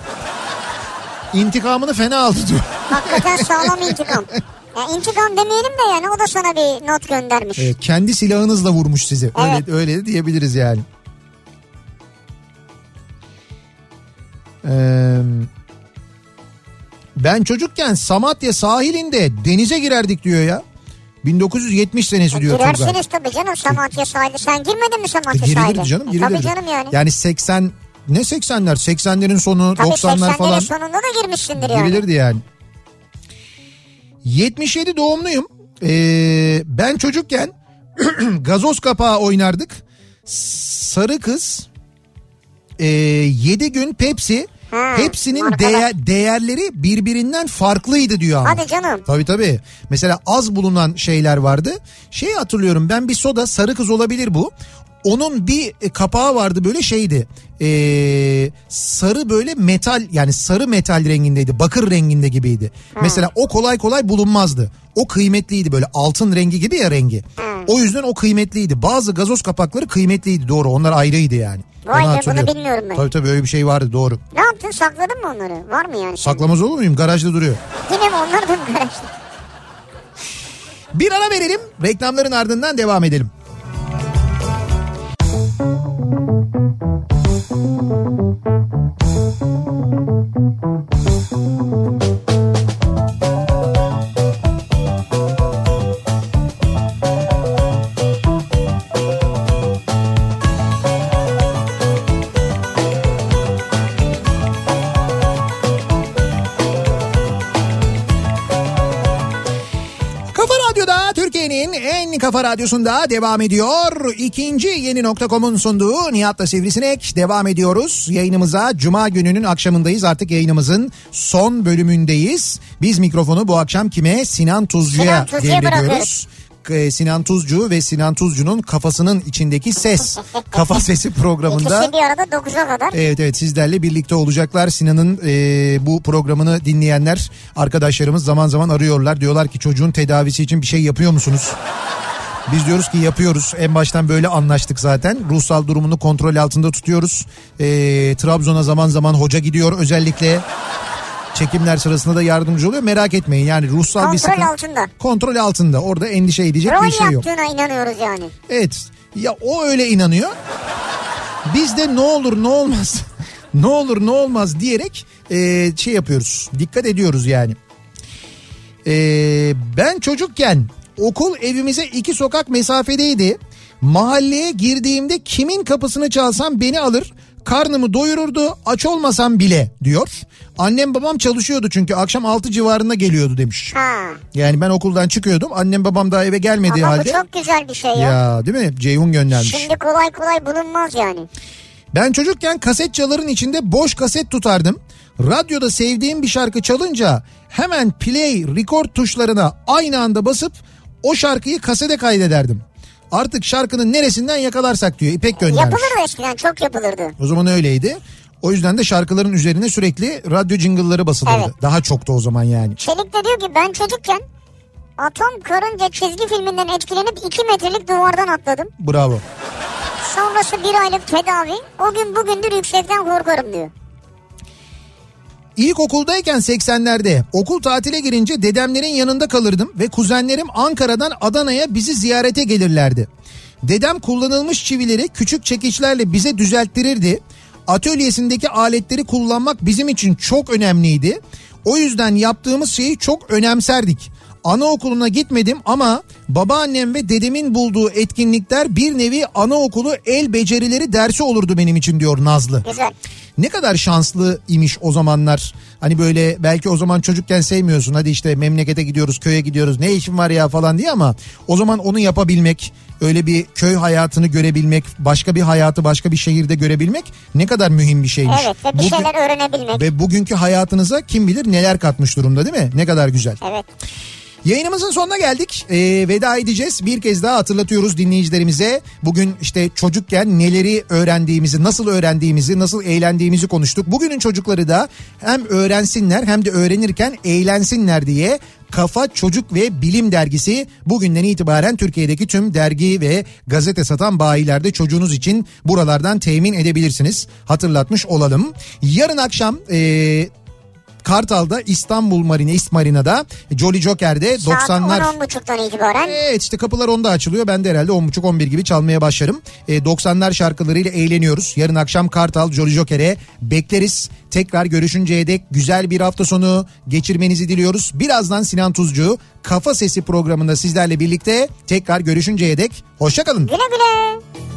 İntikamını fena aldı diyor. Hakikaten sağlam intikam. Ya intikam demeyelim de yani o da sana bir not göndermiş. Evet, kendi silahınızla vurmuş sizi. Öyle, Evet. öyle de diyebiliriz yani. Ee, ben çocukken Samatya sahilinde denize girerdik diyor ya. 1970 senesi diyor Turgay. Girersiniz tabii canım Samatya sahili. Sen girmedin mi E, Samatya sahili? Canım E, girilirdi. tabii canım yani. Yani 80 ne 80'ler 80'lerin sonu tabii 90'lar 80'lerin falan. sonunda da girmişsindir yani. Girilirdi yani. 77 doğumluyum. Ee, ben çocukken gazoz kapağı oynardık. Sarı kız, e, 7 gün Pepsi. Ha, hepsinin değer, değerleri birbirinden farklıydı diyor ama. Hadi canım. Tabii tabii. Mesela az bulunan şeyler vardı. Şey hatırlıyorum ben bir soda sarı kız olabilir bu. Onun bir e, kapağı vardı böyle şeydi. Ee, sarı böyle metal yani sarı metal rengindeydi. Bakır renginde gibiydi. Mesela o kolay kolay bulunmazdı. O kıymetliydi böyle altın rengi gibi ya rengi. O yüzden o kıymetliydi. Bazı gazoz kapakları kıymetliydi doğru. Onlar ayrıydı yani. Vay be, bunu bilmiyorum ben. Tabii tabii öyle bir şey vardı doğru. Ne yaptın sakladın mı onları? Var mı yani? Saklamaz olur muyum? Garajda duruyor. Yine mi onlar da mı garajda? Bir ara verelim. Reklamların ardından devam edelim. Kafa kafa radyosunda devam ediyor. İkinci yeni nokta.com'un sunduğu Nihat'la Sivrisinek devam ediyoruz. Yayınımıza Cuma gününün akşamındayız. Artık yayınımızın son bölümündeyiz. Biz mikrofonu bu akşam kime? Sinan Tuzcu'ya Tuzcu'ya devrediyoruz. K- Sinan Tuzcu ve Sinan Tuzcu'nun kafasının içindeki ses. Kafa Sesi programında. İkisi bir arada 9'a kadar. Evet evet sizlerle birlikte olacaklar. Sinan'ın e, bu programını dinleyenler arkadaşlarımız zaman zaman arıyorlar. Diyorlar ki çocuğun tedavisi için bir şey yapıyor musunuz? Biz diyoruz ki yapıyoruz. En baştan böyle anlaştık zaten. Ruhsal durumunu kontrol altında tutuyoruz. E, Trabzon'a zaman zaman hoca gidiyor özellikle. Çekimler sırasında da yardımcı oluyor. Merak etmeyin yani ruhsal bir Kontrol sıkıntı. altında. Kontrol altında. Orada endişe edecek Rol bir şey yok. yaptığına inanıyoruz yani. Evet. Ya o öyle inanıyor. Biz de ne olur ne olmaz. ne olur ne olmaz diyerek e, şey yapıyoruz. Dikkat ediyoruz yani. E, ben çocukken okul evimize iki sokak mesafedeydi. Mahalleye girdiğimde kimin kapısını çalsam beni alır. Karnımı doyururdu aç olmasam bile diyor. Annem babam çalışıyordu çünkü akşam 6 civarında geliyordu demiş. Ha. Yani ben okuldan çıkıyordum annem babam daha eve gelmediği Ama halde. bu çok güzel bir şey ya. Ya değil mi? Ceyhun göndermiş. Şimdi kolay kolay bulunmaz yani. Ben çocukken kasetçaların içinde boş kaset tutardım. Radyoda sevdiğim bir şarkı çalınca hemen play, record tuşlarına aynı anda basıp o şarkıyı kasete kaydederdim. Artık şarkının neresinden yakalarsak diyor İpek göndermiş. Yapılırdı eskiden çok yapılırdı. O zaman öyleydi. O yüzden de şarkıların üzerine sürekli radyo jingle'ları basılırdı. Evet. Daha çoktu o zaman yani. Çelik de diyor ki ben çocukken Atom Karınca çizgi filminden etkilenip 2 metrelik duvardan atladım. Bravo. Sonrası bir aylık tedavi. O gün bugündür yüksekten korkarım diyor. İlkokuldayken 80'lerde okul tatile girince dedemlerin yanında kalırdım ve kuzenlerim Ankara'dan Adana'ya bizi ziyarete gelirlerdi. Dedem kullanılmış çivileri küçük çekiçlerle bize düzelttirirdi. Atölyesindeki aletleri kullanmak bizim için çok önemliydi. O yüzden yaptığımız şeyi çok önemserdik. Anaokuluna gitmedim ama babaannem ve dedemin bulduğu etkinlikler bir nevi anaokulu el becerileri dersi olurdu benim için diyor Nazlı. Güzel. Ne kadar şanslı imiş o zamanlar. Hani böyle belki o zaman çocukken sevmiyorsun. Hadi işte memlekete gidiyoruz, köye gidiyoruz. Ne işin var ya falan diye ama o zaman onu yapabilmek, öyle bir köy hayatını görebilmek, başka bir hayatı başka bir şehirde görebilmek ne kadar mühim bir şeymiş. Evet ve bir Bugün- şeyler öğrenebilmek. ve bugünkü hayatınıza kim bilir neler katmış durumda değil mi? Ne kadar güzel. Evet. Yayınımızın sonuna geldik. Ee, veda edeceğiz. Bir kez daha hatırlatıyoruz dinleyicilerimize. Bugün işte çocukken neleri öğrendiğimizi, nasıl öğrendiğimizi, nasıl eğlendiğimizi konuştuk. Bugünün çocukları da hem öğrensinler hem de öğrenirken eğlensinler diye Kafa Çocuk ve Bilim Dergisi bugünden itibaren Türkiye'deki tüm dergi ve gazete satan bayilerde çocuğunuz için buralardan temin edebilirsiniz. Hatırlatmış olalım. Yarın akşam... ee, Kartal'da İstanbul Marina, İst Marina'da Jolly Joker'de Saat 90'lar 10-10.30'dan itibaren Evet işte kapılar 10'da açılıyor. Ben de herhalde 10.30-11 gibi çalmaya başlarım. E, 90'lar şarkılarıyla eğleniyoruz. Yarın akşam Kartal Jolly Joker'e bekleriz. Tekrar görüşünceye dek güzel bir hafta sonu geçirmenizi diliyoruz. Birazdan Sinan Tuzcu Kafa Sesi programında sizlerle birlikte tekrar görüşünceye dek hoşçakalın. güle güle.